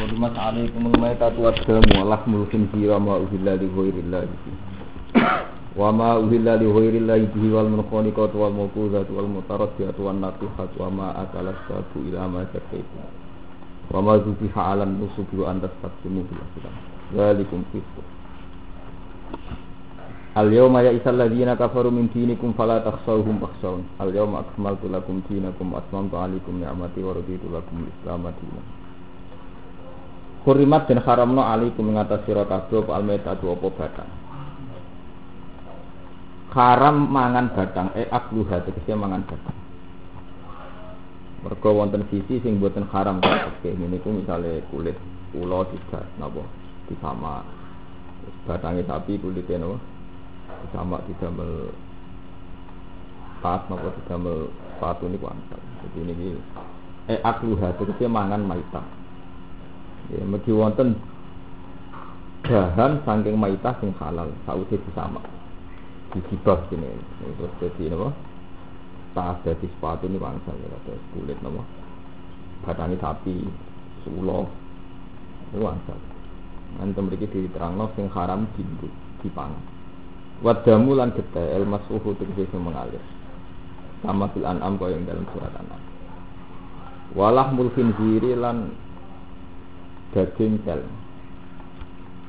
Hurmat alaikumul maitatu wasdamu wa lahmul khinzira ma uhilla Wa ma uhilla li ghairillah bihi wal munkhaniqatu wal mawquzatu wal mutaraddiyatu wan natihatu wa ma akala sabu ila ma Wa ma zubiha ala nusubi wa antas taqsimu bil aslam Zalikum fisq Al yawma ya isal ladina kafaru min dinikum fala takhshawhum akhshawun Al yawma akmaltu lakum dinakum wa atmamtu alaikum ni'mati wa raditu lakum al-islam dinan Kurimat dan haramno alaikum mengatas sira kabeh apa almaitatu apa batang. Haram mangan batang, eh akluha tegese mangan batang. Mergo wonten sisi sing boten haram oke niku misale kulit ula tidak napa disama. Batange sapi kulitnya napa disama didamel pas napa didamel sepatu niku angsal. Jadi niki eh akluha tegese mangan maitah. Ya, mesti wonten bahan saking maitah sing halal sausé disama. Dicibah sini. Terus dadi napa? Tas dadi sepatu ini bangsa ya terus kulit napa? Batane sapi, sulo. Itu bangsa. Antum mriki diterangno sing haram dindu, dipangan. Wadamu lan getih el masuhu tegese sing mengalir. Sama fil an'am kaya yang dalam surat an'am. Walah mulfin lan daging sel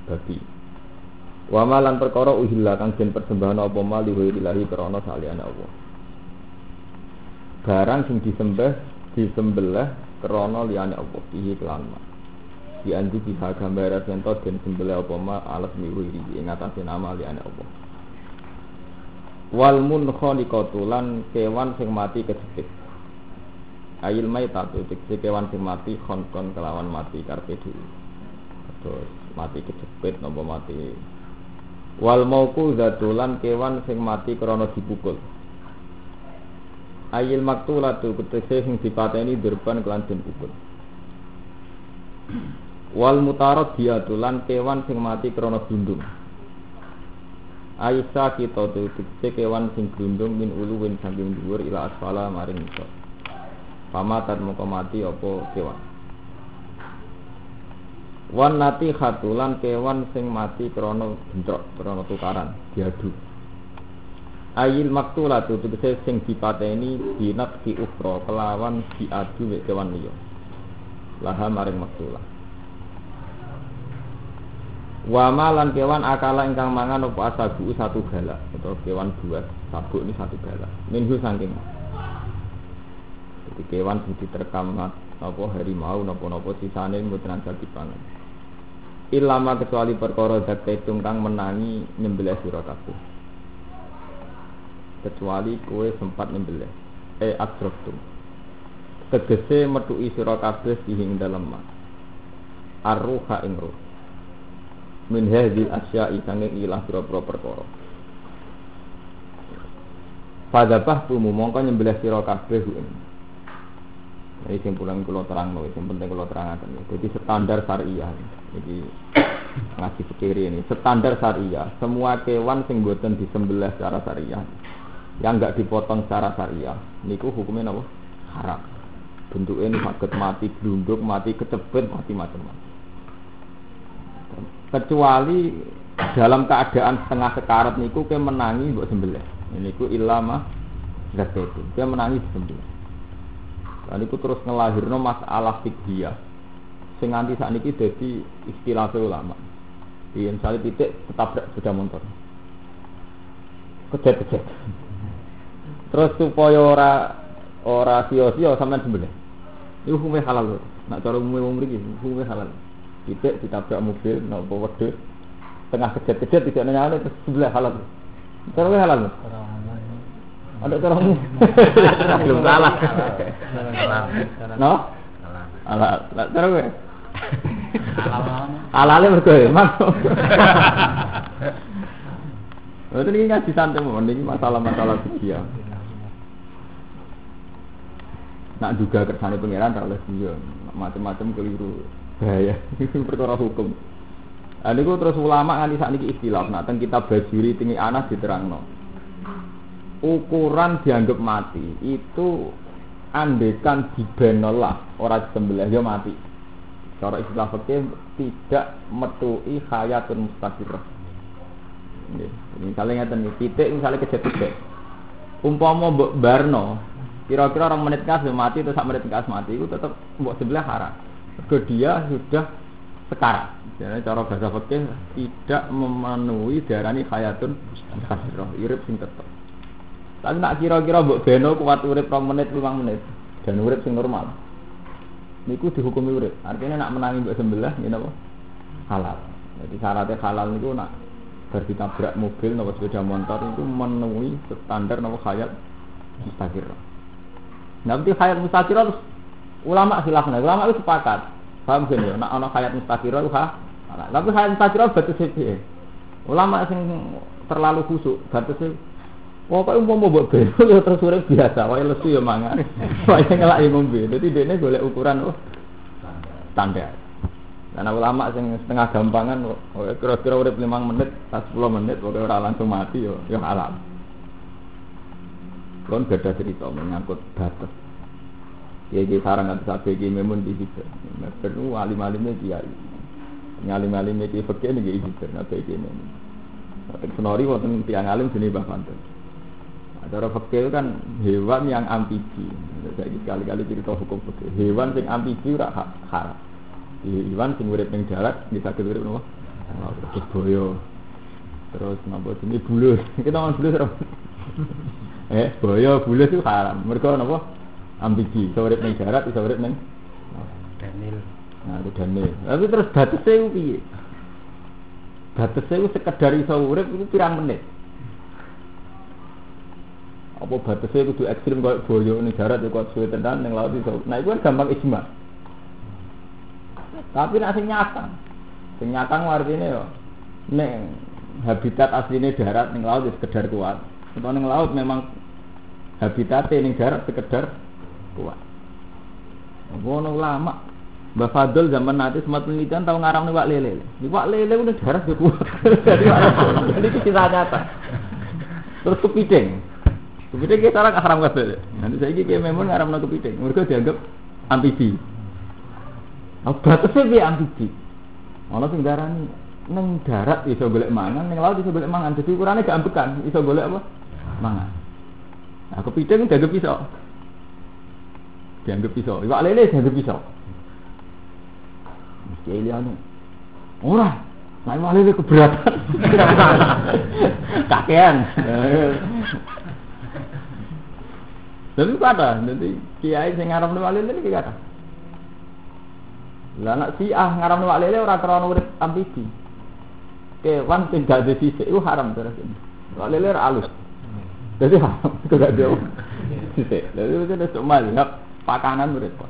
babi wa malan perkara uhilla kang den persembahan apa ma li ilahi krana saliyane Allah. Barang sing disembah disembelih krana liyane Allah. Iki kelan ma di andi bisa gambar sento den sembelih apa ma alas miwi ing atase nama liyane Allah. Wal munkhaniqatu lan kewan sing mati kejepit Ail maitatu tegese kewan sing mati kon-kon kelawan mati karpe dhewe. Terus mati kejepit napa mati. Wal mauku zatulan kewan sing mati krana dipukul. Ail maktulatu tegese sing dipateni durban kelan den pukul. Wal mutarad diatulan kewan sing mati krana dundung. Aisyah kita tu tegese kewan sing glundung min uluwin saking dhuwur ila asfala maring isor. Pamatan moko mati apa kewan? Wan nati khatulan kewan sing mati krana bentrok krana tukaran diadu. Ayil maktulatu tegese sing dipateni binat fi ukhra kelawan diadu mek kewan liya. Laha maring maktulah Wama lan kewan akala ingkang mangan apa asabu satu galak atau kewan buat sabuk ini satu galak. Minhu saking jadi kewan sing diterkam apa harimau napa-napa sisane mboten asal dipangan. Ilama kecuali perkara zat kaitung kang menangi nyembelih sira kabeh. Kecuali kowe sempat nyembelih. Eh atroftum. Tegese metuki sira kabeh dihing dalem ma. Arruha ing ruh. Min hadhil asya'i sange ilah pira-pira perkara. Fadabah tumu mongko nyembelih sira kabeh ing ini yang pulang kalau terang loh, yang penting kalau terangkan. Jadi standar syariah, jadi ngaji pikir ini. Standar syariah, semua kewan sing buatan disembelih secara syariah, yang enggak dipotong secara syariah, niku hukumnya apa? Haram. Bentuknya ini sakit mati, blunduk, mati kecepet, mati macam-macam. Kecuali dalam keadaan setengah sekarat niku ke menangi buat sembelih. Ini ku ilama itu. Dia menangi sembelih. Dan itu terus ngelahirno masalah fikih sing nganti saat ini jadi istilah ulama. Di misalnya titik tetap sudah motor. Kejet-kejet. Terus supaya ora ora sio-sio sampean sembelih. Itu hukumnya halal loh. Nak cara umumnya umum ini hukumnya halal. Titik ditabrak mobil, nopo wedhus, tengah kejet-kejet tidak nanya terus sebelah halal. Cara halal loh. Ada caranya. Belum salah. No? Ala, cara gue. Alale mergo emang. Itu ini ngaji santai mau ini masalah-masalah fikih. Nak juga kersane pangeran tak oleh dia macam-macam keliru. Bahaya. Perkara hukum. Nah, ini terus ulama nganti saat ini istilah. Nah, tentang kitab bajuri tinggi anas diterangno ukuran dianggap mati itu andekan dibenolah orang sembelih ya mati cara istilah fikih tidak metui hayatun mustaqirah. Misalnya ngeten iki, titik misalnya kejadian Umpama mbok barno, kira-kira orang menit kas mati atau sak menit kas mati itu tetap mbok sebelah haram. Mergo dia sudah sekarat. Jadi cara bahasa fikih tidak memenuhi darani hayatun mustaqirah, urip sing tetep. Tapi nak kira-kira mbok beno kuat urip 2 menit 5 menit dan urip sing normal. Niku dihukumi urip. Artinya nak menangi mbok sembelah ngene apa? Halal. Jadi syaratnya halal niku nak bar ditabrak mobil nopo sepeda motor itu memenuhi standar nopo hayat mustaqir. Nanti hayat mustaqir terus ulama khilafna. Ulama itu sepakat. Paham kan ya? Nak ana hayat mustaqir itu ha. Tapi hayat mustaqir batasnya piye? Ulama sing terlalu khusuk batasnya Pokoknya mau mau buat beno ya terus urip biasa, wae lesu ya mangan, wae ngelak ngombe. Dadi dene golek ukuran oh standar. Karena ulama sing setengah gampangan, oh, kira-kira urip 5 menit, 10 menit, pokoknya ora langsung mati yo, yo halal. Kon beda cerita menyangkut batas. Ya iki sarang nganti sabe iki memun di situ. Perlu alim-alimnya kiai. Ngalim-alimnya ki fikih niki iki nate iki memun. Tapi senori wonten tiang alim sini Mbah Panten. Cara fakir kan hewan yang amfibi. Saya kali-kali cerita hukum fakir. Hewan sing amfibi ora haram. Hewan sing urip ning darat bisa urip? Terus boyo. Terus napa jenenge bulus. Kita ngomong bulus ora? eh, boyo bulus itu haram. Mergo napa? Amfibi. Iso urip ning darat, iso urip ning Daniel. Nah, itu Daniel. Tapi terus batasnya itu piye? Batasnya itu sekedar iso urip itu pirang menit apa batasnya kudu ekstrim kayak boyo ning darat ya kuat suwe tenan ning laut iso. Nah itu kan gampang ijma. Tapi nek sing nyata. Sing nyata artine yo nek habitat aslinya darat ning laut ya sekedar kuat. Atau ning laut memang habitatnya ning darat sekedar kuat. Ngono lama. Mbak Fadl zaman nanti sempat penelitian tahu ngarang nih wak lele. Nih wak lele udah darat juga kuat. Jadi itu kisah nyata. Terus kepiting. Kepiting kita orang haram kabeh. Nanti saya ini kayak memang ngaram kepiting. Mereka dianggap amfibi. Nah, batasnya dia amfibi. Malah sing darani neng darat iso golek mangan, neng laut iso golek mangan. Jadi ukurannya gak ambekan, iso golek apa? Mangan. Nah, kepiting dianggap pisau. Dianggap pisau. Iwak lele dianggap pisau. Mesti anu. Ora, Nah, iwak lele keberatan. Kakean. Jadi kata, jadi kiai sing ngaram nuwak lele iki kata. Lah nak si ah ngaram nuwak lele ora krana urip amfibi. Kewan sing gak dadi sik iku haram terus. Nuwak lele ora alus. Jadi haram, gak jauh. Sik. Jadi itu ada sok mazhab pakanan repot.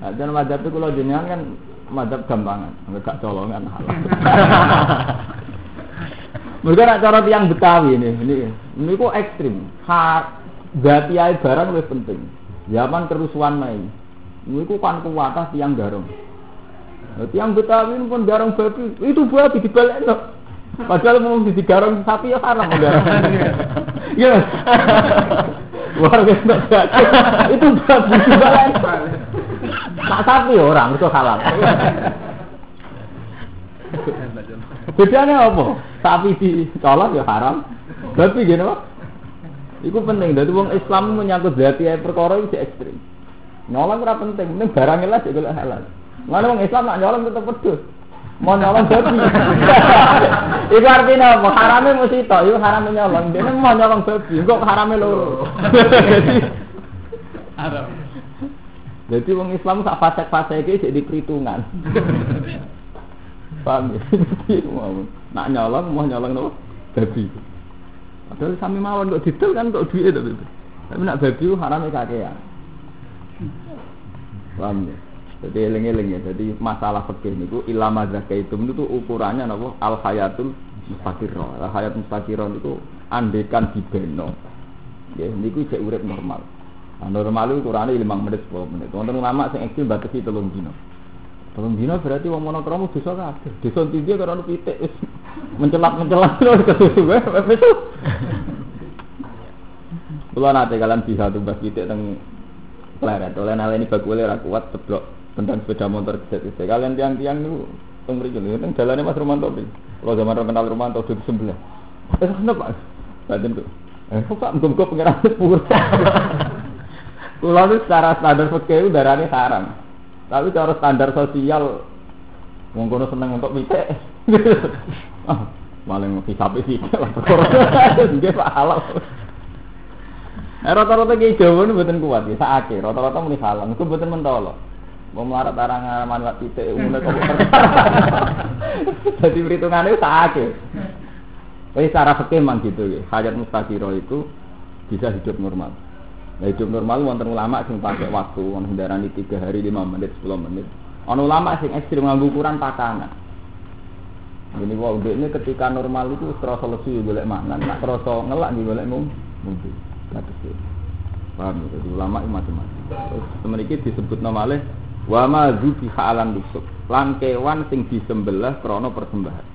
Nah, dan mazhab itu kalau jenengan kan mazhab gampangan, enggak colongan halal. Mereka nak cara tiang Betawi ini, ini, ini kok ekstrim. Hak Gati ae barang lebih penting. Zaman kerusuhan Mei. Niku kan kuwatah tiang garong. Nah, tiang Betawi pun garong babi, itu babi dibalik no. Padahal mau di garong sapi ya haram garong. Ya. Luar biasa. Itu babi dibalik. Tak sapi orang itu halal. Bedanya apa? Sapi dicolok ya haram. Babi gini Iku penting. Jadi wong Islam menyangkut zati ae perkara iki ekstrim. Nyolong ora penting, penting barang lah sik golek halal. Mana wong Islam nak nyolong tetep pedus. Mau nyolong babi. Iku artinya apa? Harame mesti tok, iku harame nyolong. Dene mau nyolong babi, kok harame loro. Haram. Jadi wong Islam sak fasek-fasek iki sik diperhitungan. Paham ya? Nak nyolong mau nyolong nopo? Babi. Padahal sami mawon kok didol kan kok duit tapi. Tapi nak babi haram kakean. Paham ya? Jadi eling-eling ya. Jadi masalah fikih niku ilama zakaitum itu ukurannya napa? Al hayatul mustaqirah. Al hayat mustaqirah itu andekan dibeno. Ya niku cek urip normal. Nah, normal itu ukurannya 5 menit 10 menit. Wonten ulama sing ekstrem batasi 3 dino. Telung dino berarti wong monokromo dosa kabeh. Dosa tinggi karena pitik wis mencelat-mencelat terus kesusu wis. Kula nate kalian bisa tumbas pitik teng pleret. Oleh naleni bakule ra kuat seblok tentang sepeda motor keset Kalian tiang-tiang itu teng mriki lho, teng dalane Mas Romanto. Kalau zaman kenal Romanto di sebelah. Eh, kenapa? Batin tuh. Eh, kok muga-muga pengiran sepur. Itu secara standar fikih darahnya haram. Tapi cara standar sosial wong kono seneng untuk pitik. maling hisabe sih lah perkara. Nggih Pak halal. Eh rata-rata ki Jawa nu mboten kuat ya, sakake. Rata-rata muni halal, iku mboten mentolo. Mau melarat arang manfaat titik umumnya kok Jadi perhitungannya sakake. Tapi secara fikih memang gitu ya. Hayat mustakiro itu bisa hidup normal. Nah, hidup normal wonten ulama sing pakai waktu wong hendarani 3 hari 5 menit 10 menit. Ana ulama sing ekstrim nganggo ukuran pakanan. Ini wow, ini ketika normal itu terasa lesu boleh mangan, nak terasa ngelak nih boleh ngum, mungkin. Kata sih. Paham ya? Jadi ulama itu macam-macam. Terus teman ini disebut namanya wa ma zubi halan lusuk. Lan kewan sing disembelih krana persembahan.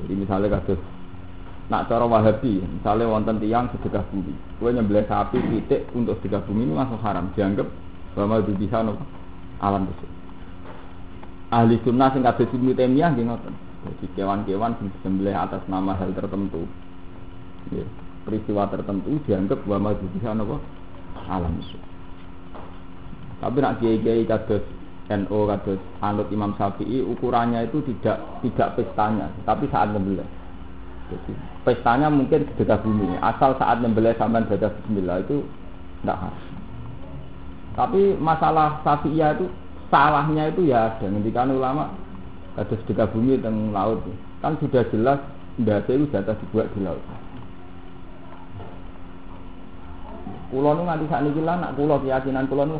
Jadi misalnya kasus Nak cara Wahabi, misalnya wonten tiang sedekah bumi, gue nyembelih sapi titik untuk sedekah bumi ini langsung haram, dianggap bahwa itu bisa alam besar. Ahli sunnah sing kabeh Ibnu Taimiyah nggih ngoten. Jadi kewan-kewan sing disembelih atas nama hal tertentu. Ya, peristiwa tertentu dianggap bahwa itu bisa alam besar. Tapi nak kiai-kiai kados NO kados anut Imam Syafi'i ukurannya itu tidak tidak pestanya, tapi saat nyembelih. Jadi pestanya mungkin sedekah bumi. Asal saat nyembelih sampai baca bismillah itu tidak harus. Tapi masalah safiyah itu salahnya itu ya ada. Ketika ulama ada sedekah bumi teng laut kan sudah jelas data itu data dibuat di laut. Pulau nu nganti saat ini nak pulau keyakinan pulau nu.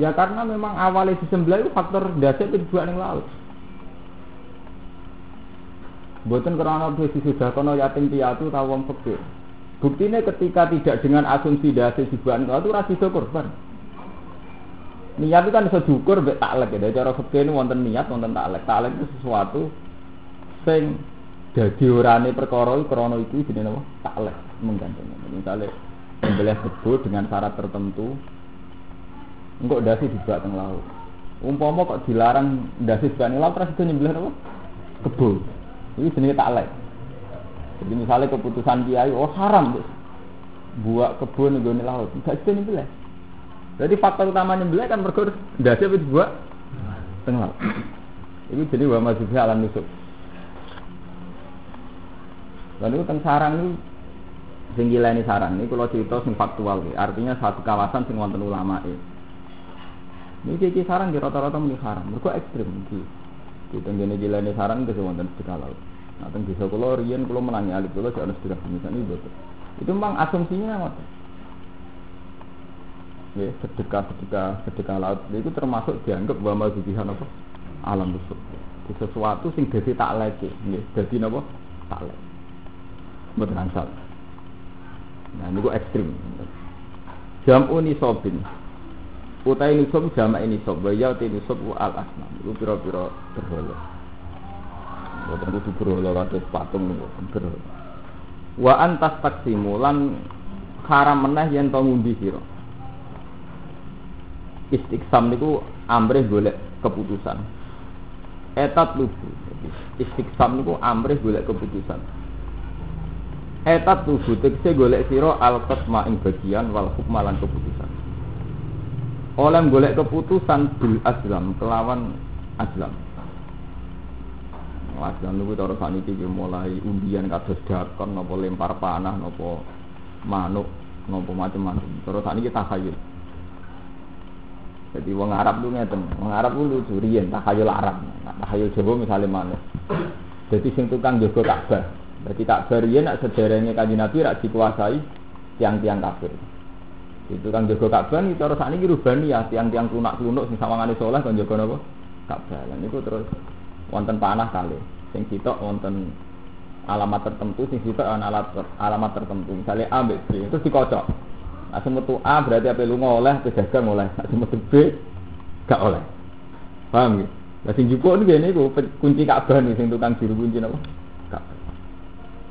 Ya karena memang awalnya disembelih itu faktor dasar itu dibuat di laut. Karena sudah kono yatim piatu tahu wong fakir. Buktinya ketika tidak dengan asumsi dasar dibuat itu rasi korban. Niat itu kan bisa diukur mbek taklek ya. Dari cara fakir ini wonten niat, wonten taklek. Taklek itu sesuatu sing dadi orane perkara krana itu jenenge apa? Taklek menggantung. Misalnya membeli kebo dengan syarat tertentu engkau dasi dibuat teng laut. Umpama kok dilarang dasi teng laut terus itu nyembelih apa? Kebo. Ini jenis taklek. Jadi misalnya keputusan kiai, oh haram buat kebun nih laut, tidak bisa nyembelih. Jadi faktor utama nyembelih kan berkur dasi apa buat tengah. Ini jadi wa masjid alam nusuk. Itu tentang sarang itu sing ini sarang ini kalau cerita sing faktual artinya satu kawasan sing wonten ulama ini kiki sarang di rata-rata muni haram mereka ekstrim di tenggene gila ini sarang itu wonten sedekah laut. Nah, teng desa kula riyen kula menangi alif kula jek ana sedekah misalnya itu. Itu memang asumsinya ngoten. Ya, sedekah sedekah sedekah laut itu termasuk dianggap bahwa mazubihan apa? Alam busuk. Di sesuatu sing dadi tak leke, nggih, dadi napa? Tak lek. Mboten ansal. Nah, niku ekstrim. Jam unisobin utai nisab jama ini sob ya ini sob al asnam. Itu pira-pira berhala. Boten kudu berhala kados patung niku berhala. Wa antas taksimu lan haram meneh yen to ngundi sira. Istiqsam niku amrih golek keputusan. Etat lubu istiqsam niku amrih golek keputusan. Etat lubu tegese golek sira al qasma ing bagian wal hukma lan keputusan oleh golek keputusan bil aslam kelawan aslam aslam niku cara saniki mulai undian kados dakon napa lempar panah napa manuk napa macam-macam. Terus saniki takhayul. Jadi wong Arab lu ngeten wong Arab lu lucu riyen takhayul Arab. Nah, takhayul Jawa misalnya mana jadi sing tukang jaga Ka'bah. Jadi Ka'bah riyen nak sederenge kanjeng Nabi rak dikuasai tiang-tiang kafir itu kan jaga Ka'bah nih cara sakniki rubani ya tiang-tiang klunak-klunuk sing sawangane saleh kan jaga napa? Ka'bah. Niku terus wonten panah kali. Sing sitok wonten alamat tertentu sing sitok ana alat alamat tertentu. Misalnya A B C terus dikocok. Nah, semetu A berarti apa lunga oleh, pedagang oleh. Nah, semetu B gak oleh. Paham ya? Lah sing jupuk niku niku kunci Ka'bah sing tukang juru kunci napa? Ka'bah.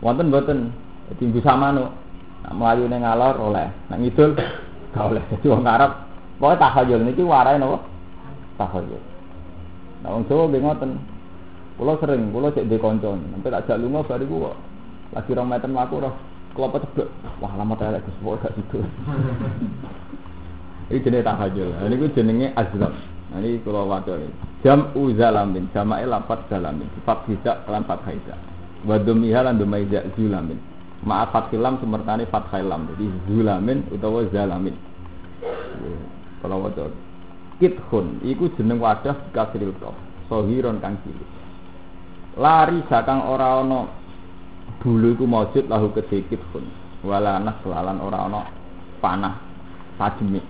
Wonten mboten tinggu sama no. Nak melayu neng ngalor oleh, nak ngidul gak oleh. Jadi orang Arab Pokoke takhayul niki warai napa? Takhayul. Nah wong Jawa nggih ngoten. Kula sering, kula cek ndek kanca, sampe tak jak lunga bar iku kok lagi rong meter mlaku roh klopo ceblok. Wah, lama elek Gus pokoke gak sido. Iki jenenge tahajul. Nah niku jenenge azlam. Nah ini kula waca. Jam uzalamin, jamae lafat zalamin. Sifat hijak lan fathah hijak. Wa dhumiha lan dhumaiza zulamin. Ma'af fathilam semertane fathah lam. Jadi zulamin utawa zalamin. Kalau waca kithun iku jeneng wadah kasril qaf. Sohiron kang cilik. Lari sakang ora ana bulu iku maujud lahu kedikit pun. Wala nas lalan ora ana panah tajmi.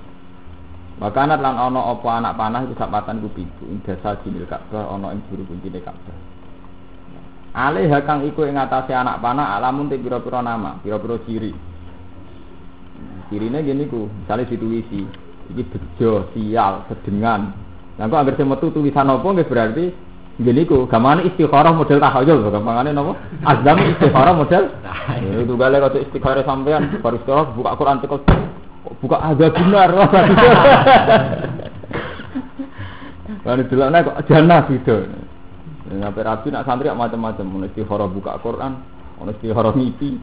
Makanat lan ana apa anak panah iku sapatan ku pitu. Ing dasa jinil Ka'bah ana ing juru kuncine Ka'bah. Alih kang iku ing atase anak panah alamun te pira-pira nama, pira-pira ciri. Cirine gini ku, misalnya dituwisi, iki bejo, sial, sedengan. Nah, kok anggere metu tulisan apa nggih berarti Gini ku, gamane istikharah model tahayul, gampangane napa? Azam istikharah model. Itu gale kok istikharah sampean baru sekolah buka Quran tekel buka ada benar. Lalu delokne kok jannah gitu. Sampai rabi nak santri macam-macam, ono istikharah buka Quran, ono istikharah ngipi.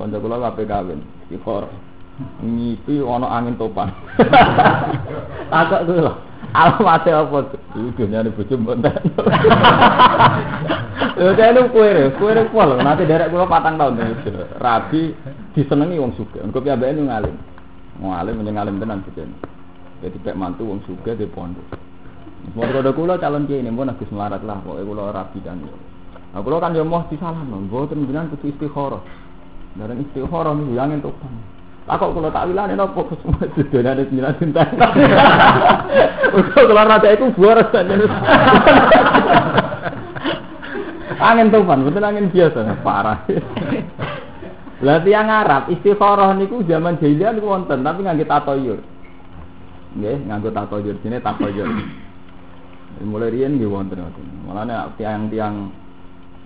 Kanca kula kabeh kawin, istikharah. Ngipi ono angin topan. Takok kuwi lho. Alamate apa? Iki dunyane bojo mbonten. Lho kene kowe re, kowe re pol. Nanti derek kula patang tahun Rabi disenengi wong sugih. Engko piyambake nu ngalim. Ngalim menyang ngalim tenan bojone. Jadi pek mantu wong sugih di pondok. Mau kode kula calon kiai ini, mau Gus melarat lah, pokoknya kula rabi kan. Nah, kula kan ya mau disalam, mboten jenengan kudu istikharah. Bareng istikharah niku yang entuk. Lah kok kula tak wilane napa Gus sedonane jenengan cinta. Uga kula rada iku boros Angin tupan, betul angin biasa, parah. Lah tiyang Arab istikharah niku zaman jahiliyah niku wonten, tapi nganggo tatoyur. Nggih, nganggo tatoyur, jenenge tatoyur. Mulai riyen nggih wonten ngoten. Mulane tiang-tiang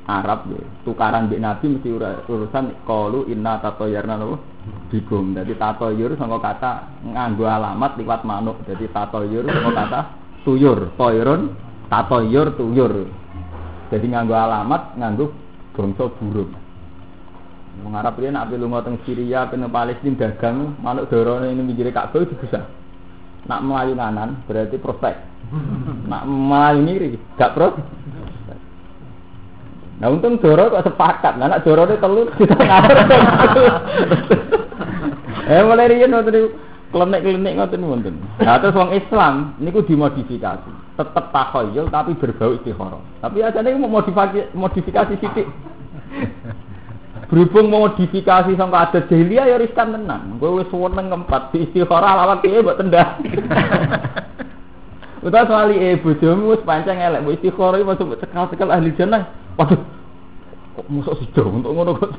Arab nggih, tukaran mbek Nabi mesti urusan qalu inna tatoyarna nopo? Bigum. Dadi tatoyur sangka kata nganggo alamat liwat manuk. Dadi tatoyur sangka kata tuyur, toyrun, tatoyur, tuyur. Jadi nganggo alamat, nganggo bangsa burung. Wong Arab riyen nek lunga teng Syria, teng Palestina dagang, manuk dorone ini pinggire Ka'bah bisa. Nak melayu kanan berarti prospek. Nak melayu kiri gak pro. Nah untung Doro kok sepakat, nah nak Doro ini telur kita ngatur. eh mulai riyen ngoten niku klenik-klenik ngoten wonten. Nah terus wong Islam niku dimodifikasi. Tetep takhayul tapi berbau istikharah. Tapi ajane mau modifikasi modifikasi sithik. Berhubung modifikasi sampai ada jahiliyah ya riskan tenan. Gue wis seneng ngempat di istikharah lawan piye mbok tendang. Udah soal eh bojomu wis pancen elek mbok istikharah iki masuk cekal-cekal ahli jannah. Waduh. Kok musuh sido untuk ngono kok.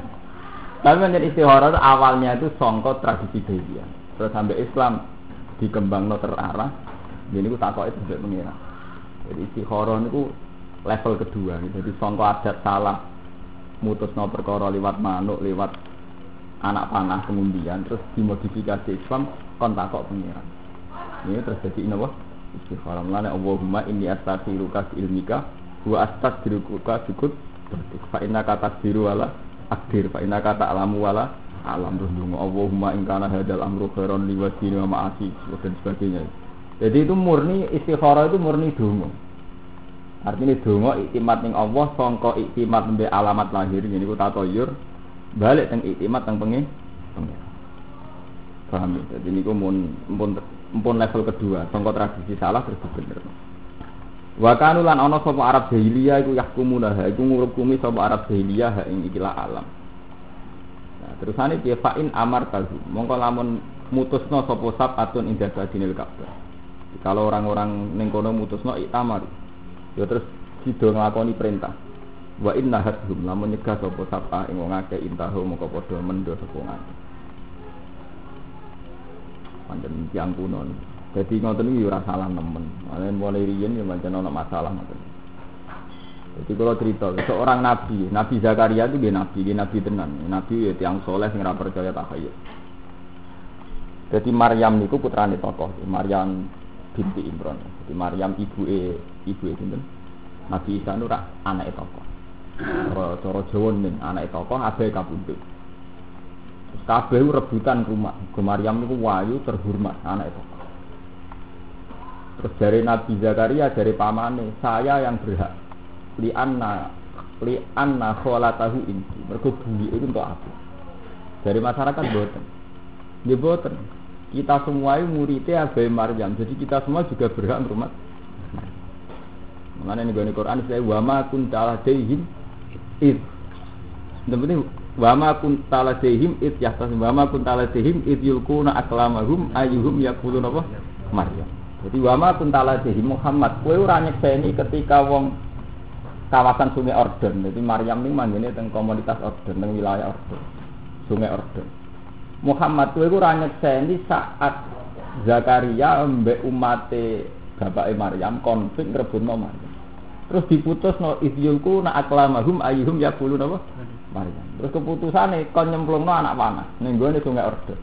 Tapi menjadi istikharah itu awalnya itu songkot tradisi jahiliyah. Terus sampai Islam dikembangno terarah. Jadi itu takok itu sampai mengira. Jadi istikharah itu level kedua. Jadi songkot adat salah mutus no perkara lewat manuk lewat anak panah kemudian terus dimodifikasi Islam kon takok pengiran ini terjadi ini apa? Istikharah melane Allahumma inni astaghfiruka bi ilmika wa astaghfiruka sukut fa inna kata biru wala akdir fa inna kata alamu wala alam. Terus dungo Allahumma in kana hadal amru khairan li wa ma'asi dan sebagainya. Jadi itu murni istikharah itu murni dungo Artinya dongo iktimat ning Allah sangka iktimat mbek alamat lahir ini ku tatoyur balik teng iktimat teng pengen Paham ya? Jadi niku mun mun mun level kedua, sangka tradisi salah terus bener. Wa kanu lan ana sapa Arab jahiliyah iku yahkumuna ha iku ngurukumi sapa Arab jahiliyah ha ing ikilah alam. Nah, terusane piye fa'in amar tahu. Mongko lamun mutusno sapa sabatun ing dadinil Ka'bah. Kalau orang-orang ning kono mutusno itamar ya terus sido nglakoni perintah wa inna hadhum lamun nyegah sapa sapa ing wong akeh intahu moko padha mendo sapa wong akeh pancen tiyang kuno dadi ngoten iki ora salah nemen mulai mulai riyen ya pancen ana masalah ngoten jadi kalau cerita seorang nabi, Nabi Zakaria itu dia nabi, dia nabi tenan, nabi ya tiang soleh sing percaya takhayul. Jadi Maryam niku putrane tokoh, Maryam binti Imran. Jadi Maryam ibu e ibu e sinten? Nabi Isa nu rak anake tokoh. Cara Jawa ning anake tokoh abe kabundut. Kabeh rebutan rumah. Ke Maryam wayu terhormat anake tokoh. Terus dari Nabi Zakaria dari pamane, saya yang berhak li anna li anna kholatahu inti. Mergo bumi itu untuk aku. Dari masyarakat boten. Dia boten. Kita semua ini muridnya Abai Maryam. Jadi kita semua juga berhak rumah. Mengenai ini Quran saya wama kuntala dehim id. Yang wama kuntala dehim id ya wama kuntala dehim id yulkuna aklamahum ayuhum yakulun apa Maryam. Jadi wama kuntala dehim Muhammad. Kue ora nyekseni ketika wong kawasan Sungai Orden. Jadi Maryam ini manggilnya tentang komunitas Orden, tentang wilayah Orden, Sungai Orden. Muhammad kuwi ora nyekseni saat Zakaria mbek umate bapake Maryam konflik ngrebutno Maryam. Terus diputus no idyulku na aklamahum ayyuhum yaqulun apa? Maryam. Terus keputusane kon nyemplungno anak panah ning gone sungai Orde.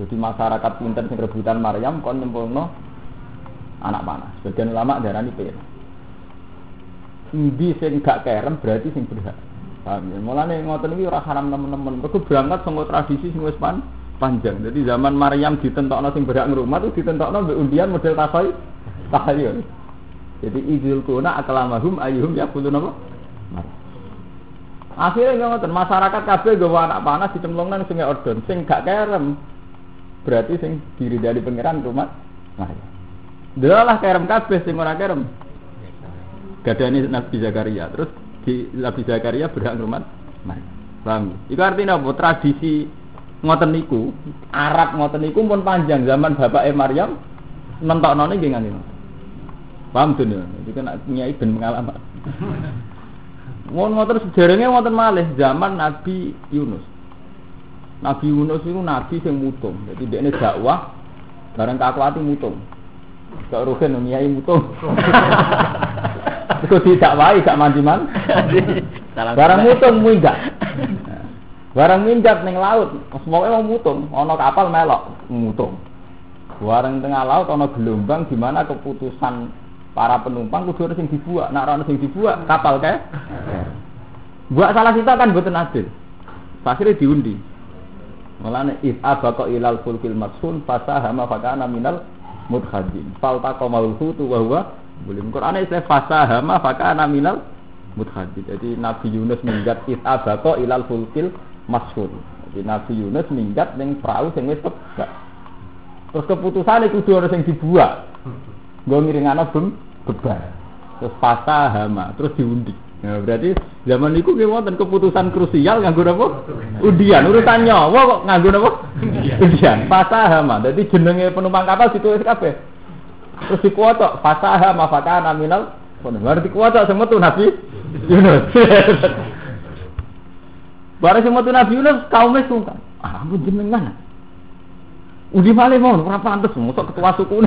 Jadi masyarakat pinter sing rebutan Maryam kon nyemplungno anak panah. Sebagian ulama darani pir. Endi sing gak kerem berarti sing berhak. Paham ya? Mulane ngoten iki ora haram teman-teman. Mergo berangkat saka tradisi sing wis pan panjang. Jadi zaman Maryam ditentokno sing berhak ngrumat itu ditentokno mbek undian model tasai tahayul. Jadi idul kuna aklamahum ayyuhum yaqulun apa? Akhirnya ngoten masyarakat kabeh gawa anak panas dicemplungna nang sungai Ordon sing gak kerem. Berarti sing diri dari pangeran rumah Maryam. Delalah kerem kabeh sing ora kerem. Gadane Nabi Zakaria. Terus di Nabi Zakaria berhak rumah Maryam. Paham? Itu artinya apa? Tradisi ngoten niku, Arab ngoten niku pun panjang zaman bapak Maryam nentokno nggih ngene. Paham tuh Itu kan nyai ben pengalaman. Ngoten sejarahnya ngoten malih zaman Nabi Yunus. Nabi Yunus itu nabi yang mutung. Jadi dia ini dakwah bareng kakuati mutung. Gak rugen nyai mutung. Terus tidak wae gak mandi man. Barang mutung minggat. Barang minggat ning laut, semoga mau mutung, ana kapal melok mutung. Barang tengah laut ana gelombang di mana keputusan para penumpang kudu harus sing dibuat. Nak ora sing dibuat, kapal kae. Buat salah kita kan boten adil. Akhirnya diundi. Mulane if abaqa ilal fulkil matsun fasahama fakana minal mudhadin. Faltaqa maulhu tu wa huwa boleh Quran istilah fasahama fakana minal mudhadin. Jadi Nabi Yunus minggat if abaqa ilal fulkil matsun. Jadi Nabi Yunus minggat ning perahu sing wis. Terus keputusan itu kudu harus yang dibuat. Gue ngiringana bem beban. Terus fasahama, terus diundi. Nah, berarti zaman itu gue wonten keputusan krusial nganggo apa? Undian, urusan nyawa kok nganggo apa? Undian. Fasahama. Jadi jenenge penumpang kapal ditulis kabeh. Terus dikuotok fasahama fakana minal Baru dikuotok semua tuh Nabi Yunus. Baru semua tuh Nabi Yunus kaumnya sungkan. Ah, ampun jenengan. Undi malih mau ora pantes mosok ketua suku.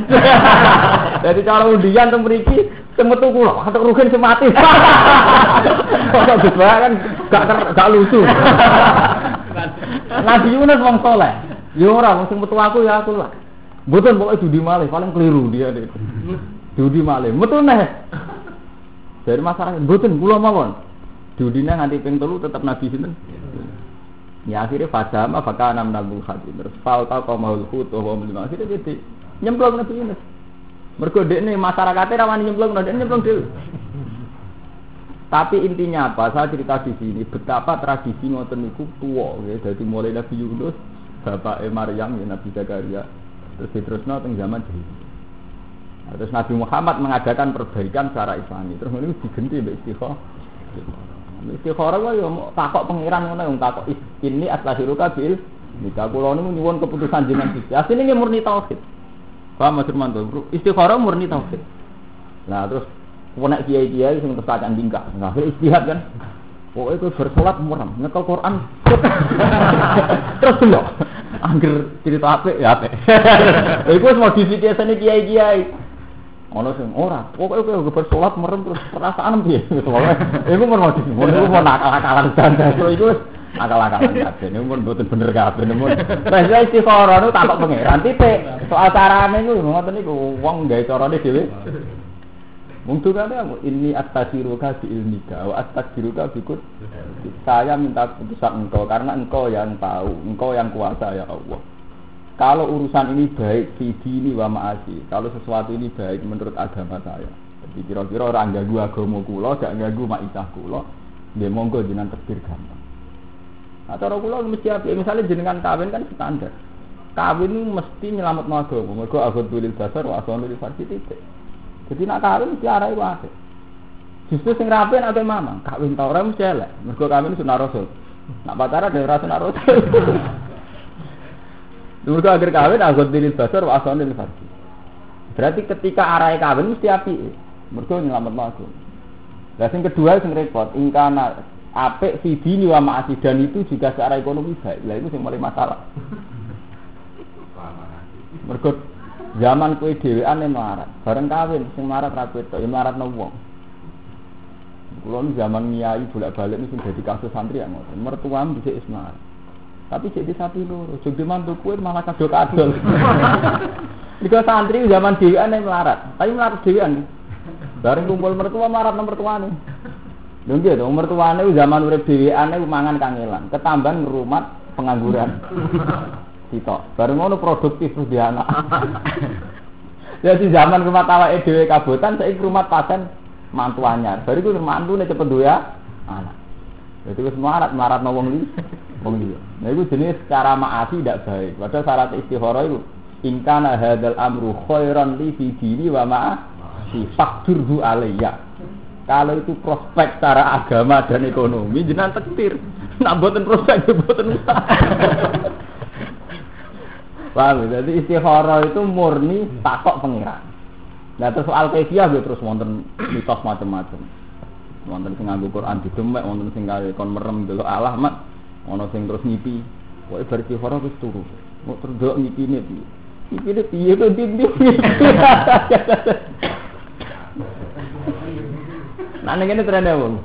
Jadi cara undian teng mriki semetu kula, katok rugen semati. Kok Gus kan gak gak lucu. Nabi Yunus wong soleh. Ya ora wong sing metu aku ya aku lah. Mboten pokoke judi malih paling keliru dia itu. Judi malih. Metu neh. Dari masyarakat mboten kula mawon. Judine nganti ping telu tetap Nabi sinten? Ya akhirnya fasa ma faka enam nabung hati terus falta komahul hut wa lima akhirnya jadi nyemplung nabi Yunus. Mergo ini masyarakatnya rawan nyemplung nabi nyemplung dulu. Tapi intinya apa? Saya cerita di sini betapa tradisi ngoten niku tua ya. Jadi mulai Nabi Yunus, bapak Maryam ya Nabi Zakaria, terus diterusno teng zaman jadi. Terus Nabi Muhammad mengadakan perbaikan secara Islami. Terus ini digenti mbek. Istikharah wae yo takok pangeran ngono yo takok ini aslahiruka bil nika kula niku nyuwun keputusan jenengan Gusti. Asline murni tauhid. Paham Mas Firmanto? Istikharah murni tauhid. Nah terus nek kiai-kiai sing terus kacan tingkah. Nah istihad kan. Pokoknya itu bersolat muram, nyekel Quran. terus dulu, angger cerita apa ya apa. Iku modifikasi kiai-kiai. Ono sing ora. Pokoke kowe bersolat merem terus perasaan piye? Pokoke iku mau di. Iku mau nakal-nakalan janda. Iku akal-akalan kabeh niku pun mboten bener kabeh niku. Wis istikharah niku takok pangeran titik. Soal carane niku ngoten niku wong gawe carane dhewe. Wong tukane ini astaghfiruka bi ilmika wa astaghfiruka bi Saya minta keputusan engkau karena engkau yang tahu, engkau yang kuasa ya Allah. Kalau urusan ini baik fi dini wa ma'asi, kalau sesuatu ini baik menurut agama saya. Jadi kira-kira orang ganggu agama kula, gak ganggu maisah kula, dia monggo jenengan tekbir gampang. Nah, cara kula mesti apik, misalnya jenengan kawin kan standar. Kawin mesti nyelamat agama, mergo agama basar wa asal lil farsi titik. Jadi nak kawin mesti arah itu ada. Justru sing rapi nak mama, kawin tau orang mesti elek. Mergo kawin sunah rasul. Nak pacaran dari rasul sunah rasul. Mergo akhir kawin agot dilil basar wa asal lil farsi. Berarti ketika arah kawin mesti api. Mergo nyelamat aku. Lah sing kedua sing repot, ingkana apik si dini wa ma'asi dan itu juga secara ekonomi baik. Lah itu sing mulai masalah. Mergo Zaman kue dhewean yang melarat, bareng kawin sing melarat ra kowe tok, ya melarat. Kulo zaman nyai bolak-balik sing dadi kasus santri yang ngoten. Mertuam ismar. Tapi jadi sapi loro, jadi mantu kue malah kado kadol. Jika santri zaman dhewean yang melarat, tapi melarat dhewean. Bareng kumpul mertua melarat nomor tuane. Lho nggih to, mertuane zaman urip dhewean mangan kangelan, ketambahan ngerumat pengangguran. sitok. Bareng ngono produktif terus dia anak. Jadi zaman rumah tawa EDW kabutan, saya rumah pasien mantu anyar. Baru itu mantu nih cepet ya anak. Jadi itu semarat, marat no wong li, wong li. Nah itu jenis cara maasi tidak baik. Padahal syarat istihara itu ingkana hadal amru khairan li fi dini wa ma'a si fakturhu alaiya. Kalau itu prospek secara agama dan ekonomi, jenang tektir. Nak buatan prospek, buatan usaha. Paham ya? Jadi istikharah itu murni takok pengiran. Nah terus soal kefiah gue terus wonten mitos macam-macam. Wonten sing nganggo Quran demek, wonten sing kaya kon merem dulu Allah mak, ono sing terus ngipi. Pokoke bar istikharah wis turu. Mau terus delok ngipine piye? Ngipine piye kok ndi Nah ning kene trene wong.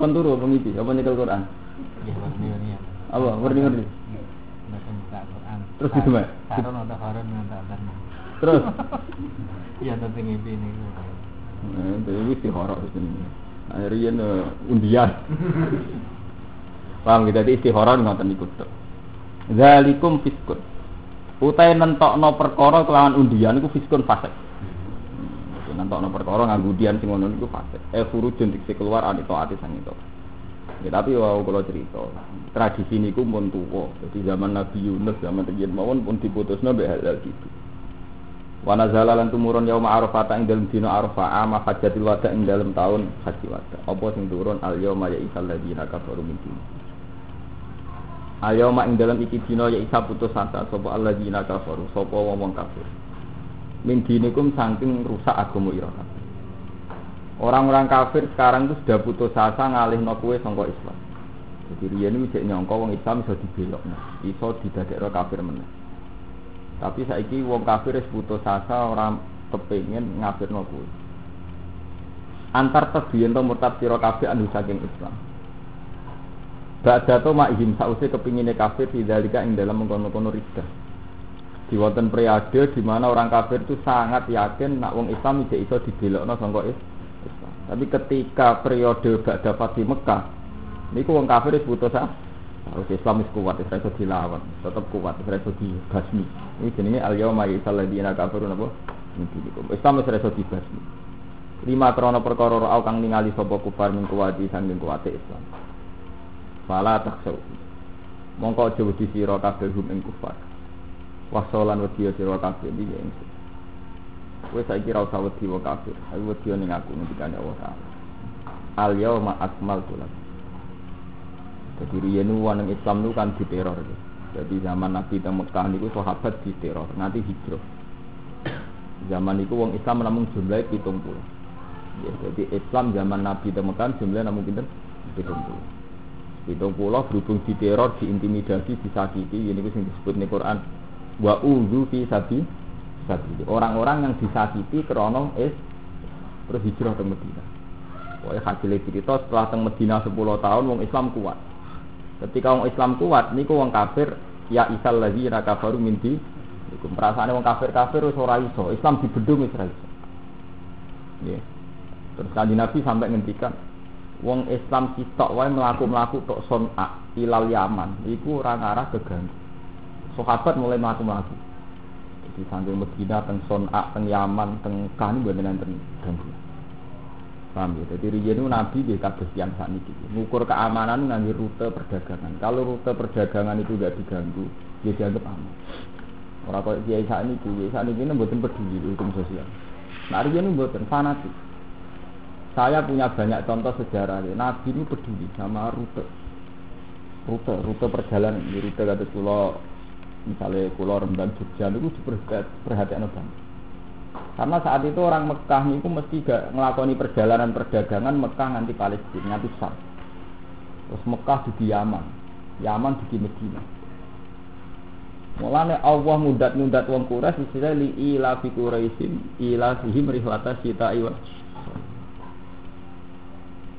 Kon turu apa ngipi? Apa nyekel Quran? Apa? Warni-warni. Terus gitu, Mbak. Ada. Terus Iya nanti ngipi ini. Eh, itu wis dihorok Akhirnya undian. Paham gitu, jadi istihara ngoten niku tok. Zalikum fiskun. Utai nentokno perkara kelawan undian iku fiskun fasik. Hmm, nentokno perkara nganggo undian sing ngono niku fasik. Eh furujun diksi keluar anito ati sang itu. Ya, tapi wow kalau cerita tradisi ini pun tua. Jadi zaman Nabi Yunus, zaman Rian mawon pun diputus nabi halal gitu. Wana zalalan tumurun yaum arafah ing dalam dino arafah ama hajatil wada ing dalam tahun haji wada. Apa sing turun al yauma ya isal ladina kafaru min dini. Al yauma ing dalam iki dino ya isa putus asa sapa al ladina kafaru sapa wong kafir. Min dinikum saking rusak agama ira Orang-orang kafir sekarang itu sudah putus asa ngalih no kue sangka Islam. Jadi dia ini cek nyongko wong Islam bisa dibelok, iso didadekno kafir meneh. Tapi saiki wong kafir wis putus asa orang kepengen ngafir no kue. Antar tebiyen to murtad sira kabeh anu saking Islam. Ba'da to ma'ihim sause kepingine kafir dzalika ing dalam mengkono-kono riddah. Di wonten periode di mana orang kafir itu sangat yakin nak wong Islam tidak iso dibelokno sangka Islam. Tapi ketika periode Ba'da Fatih Mekah, ini wong kafir wis putus ah. Harus Islam wis kuat, wis iso dilawan, tetap kuat, wis iso dibasmi. Ini jenenge al yauma yasal ladina kafirun apa? Islam wis iso dibasmi. Lima krono perkara au kang ningali sapa kufar min kuwati sanging kuwate Islam. Fala taksau. Mongko aja wedi sira kabeh hum ing kufar. Wasolan wedi sira kabeh iki Kowe saiki ra usah wedi wong kafir. Aku wedi ning aku ngendikane Allah Taala. Al yauma akmaltu lakum. Jadi riyen wong Islam itu kan diteror. Jadi zaman Nabi teng Mekah niku sahabat diteror, nanti hijrah. Zaman itu wong Islam namun pitung puluh. Ya, jadi Islam zaman Nabi teng Mekah jumlahnya namun pinter pitung puluh. Pitung puluh berhubung diteror, diintimidasi, disakiti. Ini sing disebut nih Quran. Wa uzu fi sabi sabili. Orang-orang yang disakiti krono es terus hijrah ke Medina. Pokoknya hasil cerita setelah teng Medina 10 tahun wong Islam kuat. Ketika wong Islam kuat niku wong kafir ya isal lagi kafaru min di iku perasaane wong kafir-kafir wis ora iso. Islam dibedung wis ora iso. Terus kanjeng Nabi sampai ngendikan wong Islam sitok wae mlaku-mlaku tok son'a ilal Yaman iku ora ngarah keganggu. Sahabat mulai mlaku-mlaku. Jadi sampai Medina teng son'a teng Yaman teng kan mboten enten ganggu. Paham ya? Jadi riyen Nabi nggih kados yang sakniki. Ngukur keamanan nganggo rute perdagangan. Kalau rute perdagangan itu gak diganggu, dia dianggap aman. Orang kok kiai sakniki, kiai sakniki mboten peduli hukum sosial. Nah riyen mboten fanatik. Saya punya banyak contoh sejarah. Ya. Nabi ini peduli sama rute. Rute, rute perjalanan. Di rute kata pulau, misalnya pulau Rembang Jogja itu diperhatikan banget. Karena saat itu orang Mekah itu mesti gak ngelakoni perjalanan perdagangan Mekah nanti Palestina, nanti Sam. Terus Mekah di Yaman, Yaman di Medina. Mulane Allah mudat-mudat wong Quraisy istilah li ila fi Quraisyin ila fihim rihlata sita iwa.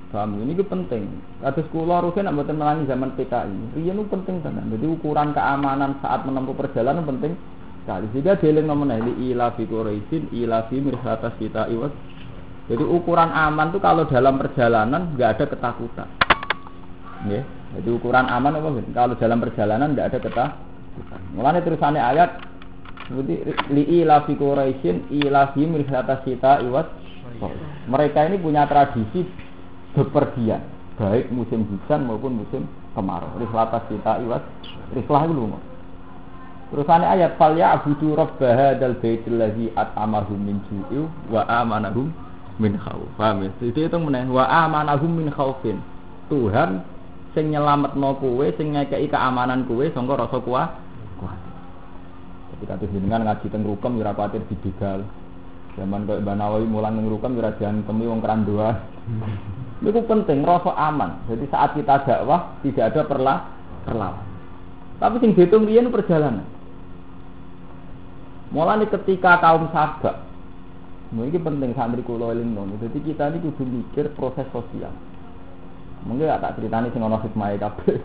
Ini itu penting. Kados kula rugen nek mboten melangi zaman PKI. Itu penting tenan. Jadi ukuran keamanan saat menempuh perjalanan penting sekali. Sehingga dieling nomor ini ila fi Quraisyin ila fi mirhatas kita iwas. Jadi ukuran aman tuh kalau dalam perjalanan nggak ada ketakutan. Ya, jadi ukuran aman apa? Kalau dalam perjalanan nggak ada ketakutan. Mulanya terusannya ayat seperti li ila fi Quraisyin ila fi mirhatas kita iwas. Mereka ini punya tradisi bepergian, baik musim hujan maupun musim kemarau. Rihlatas kita iwas, rihlah lumah. Terusane ayat fal ya abudu rabb hadzal baitil ladzi at'amahum min ju'in wa amanahum min khauf. Paham ya? Jadi itu meneh wa amanahum min khaufin. Tuhan sing nyelametno kowe, sing ngekeki keamanan kowe sangka rasa kuat. Jadi kados jenengan ngaji teng rukem ora kuwatir dibegal. Zaman kok Mbak Nawawi mulang ning rukem ora diantemi wong kerandoa. Itu penting rasa aman. Jadi saat kita dakwah tidak ada perlah perlawan. Tapi sing dihitung riyen perjalanan. Mulane ketika kaum sabak, ini penting santri kulo eling Jadi kita ini kudu mikir proses sosial. Mungkin gak tak ceritani sing ana hikmah kabeh.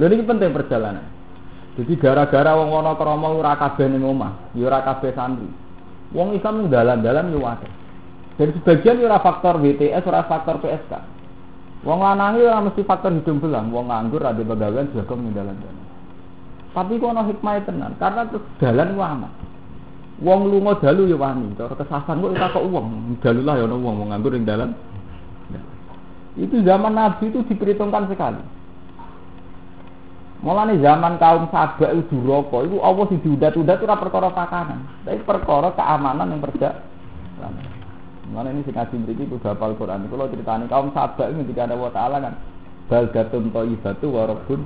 Lha ini penting perjalanan. Jadi gara-gara wong ana krama ora kabeh ning omah, ya ora kabeh santri. Wong Islam ning dalan-dalan yo akeh. Dan sebagian ora faktor WTS, ora faktor PSK. Wong lanang ora mesti faktor hidung belang, wong nganggur ada pegawaian jaga ning dalan-dalan. Tapi kok ana hikmah tenan, karena dalan aman. Wong lunga dalu ya wani, cara kesasan kok kok wong, dalu lah ya ana wong nganggur ning dalan. Itu zaman Nabi itu diperhitungkan sekali. Mulane zaman kaum Sabak itu duraka, itu Allah sing diudat-udat ora perkara pakanan, tapi perkara keamanan yang perja. Mulane ini sing ngaji mriki kudu hafal Quran. Kalau ceritane kaum Sabak ketika ada wa taala kan baldatun thayyibatu wa rabbun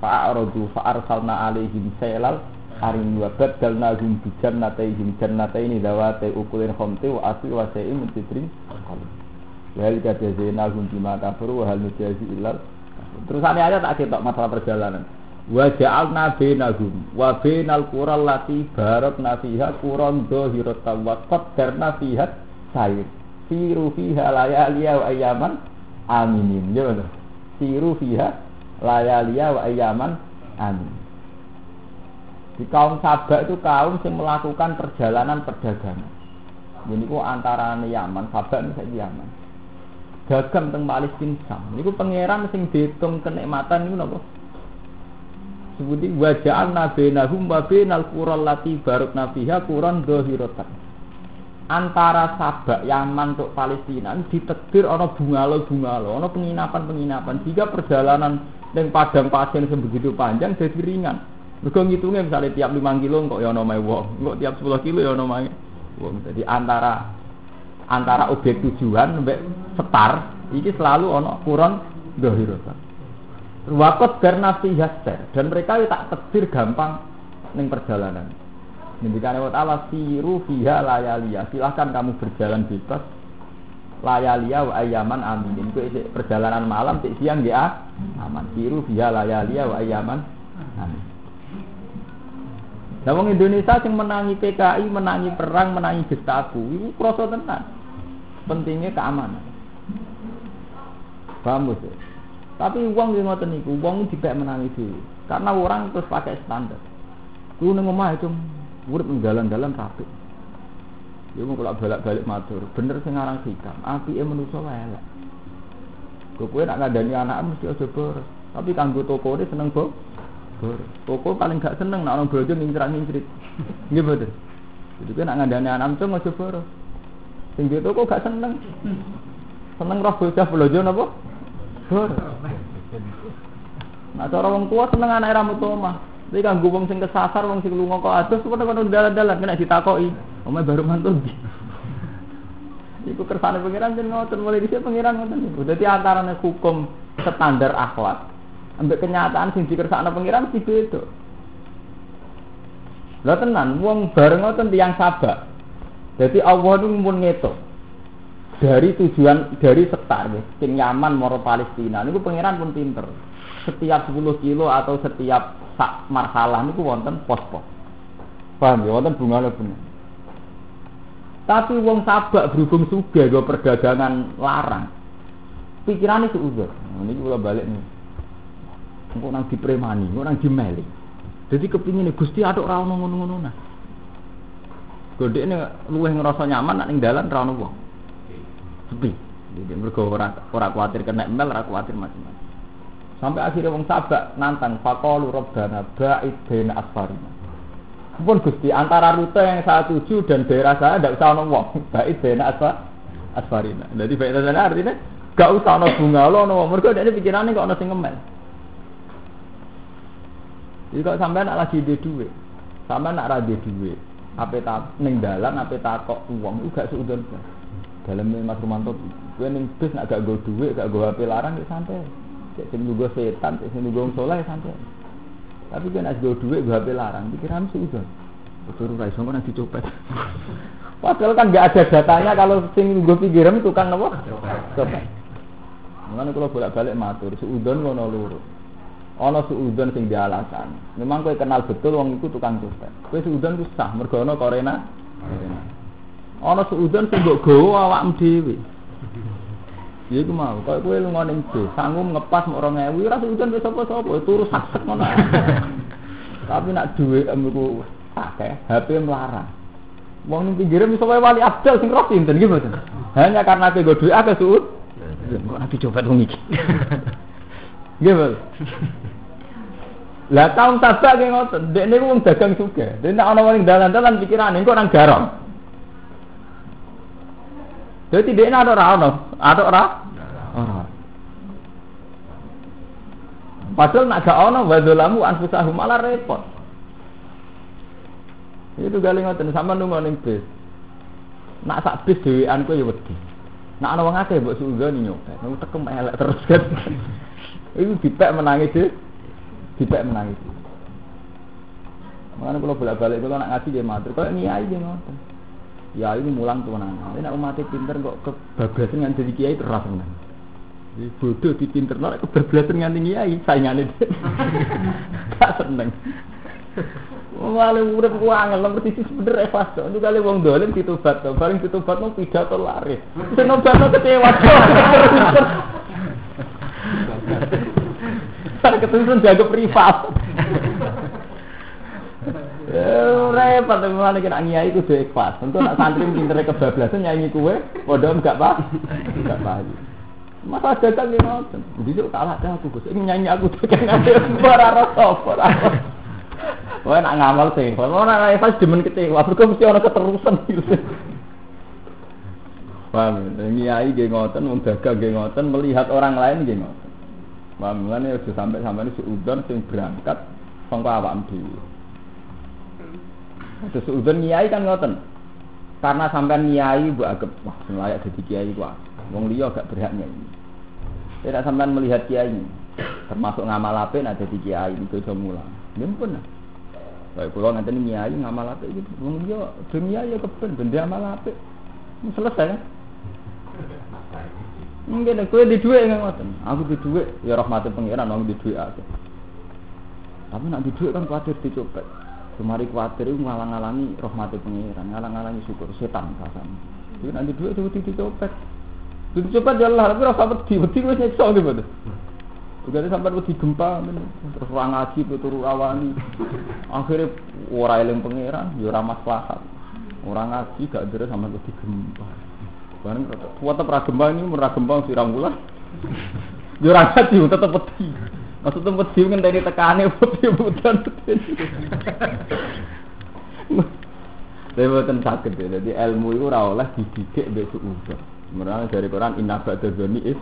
Fa'aradu fa'arsalna alaihim saylal Arin wa badalna hum bi jannatayhim jannataini dawati ukulin khamti wa asli wa sayyim min tidrin Wal kadazina hum bima kafaru wa hal nujazi illal Terus ini aja tak ketok masalah perjalanan. Wa ja'alna bainahum wa bainal qura allati barakna fiha quran dhahiratan wa qaddarna fiha sayr Siru fiha layaliya wa ayaman aminin. Ya Siru fiha layalia wa ayaman amin. Di kaum Sabak itu kaum yang melakukan perjalanan perdagangan. Ini ku antara Yaman, Sabak ini saya Yaman. Dagang teng Palestina sam. Ini pangeran sing dihitung kenikmatan ini nopo. Sebuti nahum wa bainal qural lati baruk nafiha quran dohirotan. Antara Sabak Yaman untuk Palestina ditetir ono bungalo bungalo, ono penginapan penginapan. Jika perjalanan Neng padang pasir yang begitu panjang jadi ringan. Mereka ngitungnya misalnya tiap 5 kilo kok ya nomai wong, kok tiap 10 kilo ya nomai wong. Jadi antara antara objek tujuan sampai setar ini selalu ono kurang dohirotan. Wakot karena haster dan mereka tak tetir gampang neng perjalanan. Ngendikan Allah Ta'ala siru fiha layalia. Silahkan kamu berjalan bebas layalia wa ayaman amin. Itu perjalanan malam cek siang ya aman. Siru via layalia wa ayaman amin. Nah, wong Indonesia yang menangi PKI, menangi perang, menangi Gestapo, itu kroso tenan. Pentingnya keamanan. Paham ya? Tapi uang yang ngoten niku, uang dipek menangi dhewe. Karena orang terus pakai standar. Ku omah itu urip dalan-dalan rapi. Mau kalau balik-balik matur, bener sing aran sikam, apike manusa wae elek. Kowe nak ngandani anak mesti aja boros. Tapi kanggo toko ini seneng bo. boros. Toko paling gak seneng nak orang bojo ngincrat-ngincrit. Nggih betul. Jadi kowe nak ngandani anak cung aja boros. Sing di toko gak seneng. Seneng roh bocah blojo napa? Boros. Nah cara wong tua seneng anak rambut omah. Tapi kanggo wong sing kesasar, wong sing lunga kok adus, kok kono dalan-dalan kena ditakoki. Omah baru mantul. Iku kersane pangeran jen ngoten mulai dhisik pangeran ngoten. Dadi antarane hukum standar akhlak ambek kenyataan sing dikersakno pangeran mesti beda. Lah tenan wong bareng ngoten tiyang sabak. Jadi Allah itu mun ngetok dari tujuan dari sektar sing Yaman moro Palestina niku pangeran pun pinter. Setiap 10 kilo atau setiap sak marhalah niku wonten pos-pos. Paham ya wonten bunga bener. Tapi wong sabak berhubung suga gue perdagangan larang. Pikiran itu. Nah, ini kalau balik nih. Engkau nang dipremani, engkau nang dimeli. Jadi kepingin gusti aduk rawon ngono-ngono nah. Gede ini luweh ngerasa nyaman nak ning dalan rawon wong. Sepi. Jadi mereka ora ora kuatir kena mel, ora kuatir macam-macam. Sampai akhirnya wong sabak nantang faqalu rabbana ba'id baina asfarina. Pun Gusti, antara rute yang saya tuju dan daerah saya tidak usah ono wong. Baik bena asfa asfarina. Jadi baik sana artinya gak usah ono bunga lo wong. Mereka ini pikirannya kok ono sing. Jadi kok sampai nak lagi di duit, sampai nak rada duit, apa tak neng dalan, apa tak kok uang, itu gak seudon dalam Mas Romanto, gue neng bis nak gak gue duit, gak gue HP larang, ya santai. Cek sing gue setan, cek sing gue soleh santai. Tapi kan as duit gue HP larang, pikiran itu. Betul raiso kan nanti copet. Padahal kan nggak ada datanya kalau sing gue pikiran tukang apa? Copet. Mengenai kalau bolak balik matur, seudon ngono luru. Ono seudon sing dia alasan. Memang gue kenal betul wong itu tukang copet. Gue seudon itu sah, mergono korena. Ono seudon sing mbok gawa awakmu dhewe. Ya iku mau, kaya kowe lunga ning bis, sanggup ngepas mok 2000, ora udan wis sapa-sapa, turu sak ngono. Tapi nak dhuwit emku akeh, HP melarang. Wong ning pinggire iso wae wali abdal sing roh sinten nggih mboten. Hanya karena kowe dhuwit akeh suud. Kok nanti coba wong iki. Nggih mboten. Lah taun tabak ge ngoten, niku wong dagang juga. Dek nek ana wong dalan-dalan pikirane kok nang garong. Jadi dia ada ora ono, ada ora? Ora. Padahal nak gak ono wadolamu anfusahu malah repot. Itu kali ngoten sama nunggu ning bis. Nak sak bis dhewean kowe ya wedi. Nak ana wong akeh mbok suzoni nyopet, nang tekem elek terus kan. Itu dipek menangis deh. Dipek menangis. Makanya kalau bolak-balik kalau nak ngaji dia matur, kalau niai dia ngoten ya ini mulang tuanan. Ini nak umat pinter kok kebablasan dengan jadi kiai seneng. Jadi bodoh di pinter nak kebablasan dengan kiai saingannya dia. Gak seneng. Wale urip ku angel nomor sisi bener ikhlas to. Itu kali wong dolen ditobat to. Bareng ditobat mau pidato laris. Sing nobatno kecewa. Sak ketusun jago privat. Repot tapi malah kena nyai itu dua ikhlas. Tentu nak santri pinter kebablasan nyanyi kue, bodoh enggak pak, enggak pak. Masa datang di ngoten. Besok kalah dah aku Gus. Ini nyanyi aku tuh kan ada suara rasa Wah nak ngamal sih. Kalau nak ikhlas demen kecewa, berarti mesti orang keterusan gitu. Paham? Nyai ge ngoten, wong melihat orang lain ge ngoten. Paham? Mulane aja sampai-sampai seudon sing berangkat sangka awak. Ada seudon nyai kan ngoten. Karena sampai nyai bu agak wah layak jadi kiai wah. Wong liya gak berhak nyai. Tidak sampai melihat kiai termasuk ngamal ape nak jadi kiai itu coba mulang. Ya pun. Kayak pulau nanti nyai ngamal ape gitu. Wong liya dunia ya keben benda amal ape. Selesai kan? Mungkin aku di duit nggak ngoten. Aku di duit ya rahmatin pangeran aku di duit aku. Tapi nak di duit kan khawatir dicopet. Kemari khawatir itu ngalang-ngalangi rahmati pengiran, ngalang-ngalangi syukur setan kasan. Jadi nanti dua itu dicopet. Dicopet ya Allah, tapi rasa wedi, wedi gue nyekso gitu. Juga sampai wedi gempa terus ora ngaji turu rawani. Akhirnya ora eling pangeran, ya ora maslahat. Ora ngaji gak deres sampai wedi gempa. Bareng tetep ra gempa ini ora gempa sirang bulan. Ya ora ngaji tetep. Maksudnya wedi ngenteni tekane wedi budan. Saya buatan sakit ya, jadi ilmu itu ora oleh dididik besok udah. Mereka dari Quran inna ba'da dzani is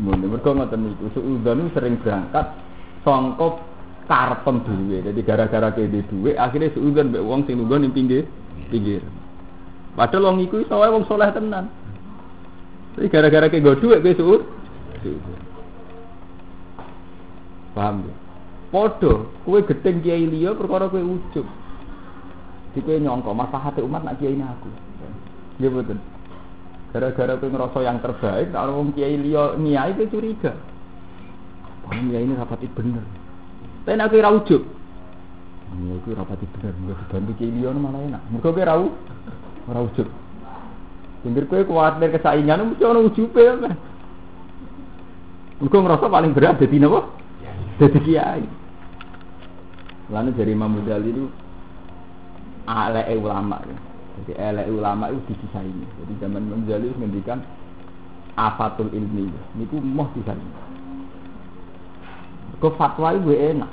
Mune mergo ngoten niku suudzon sering berangkat sangka karepem dhewe. Jadi gara-gara kene duwe akhirnya suudzon mbek wong sing lungguh ning pinggir pinggir. Padahal wong iku iso wae wong soleh tenan. Tapi gara-gara kene dhuwit kowe suud. Paham ya? Podo, kowe gedeng kiai liya perkara kowe ujug. Di kowe nyangka maslahate umat nak kiai aku. Nggih betul. Gara-gara kowe ngerasa yang terbaik, kalau wong kiai liya niai kowe curiga. Wah, niai ini rapati bener. Tapi kowe ra ujug. Niai kowe rapati bener, nggak dibantu kiai liya malah enak. Mergo kowe ra ora ujug. Pinggir kowe kuwatir kesaingan mesti ono ujube kan. Mergo ngerasa paling berat dadi napa? Dadi kiai. Lalu dari Imam Ghazali itu alai ulama ya. Jadi elek ulama itu didesain. Jadi zaman Imam Ghazali itu ngendikan afatul ilmi. Niku moh disaini. Ke fatwa itu enak.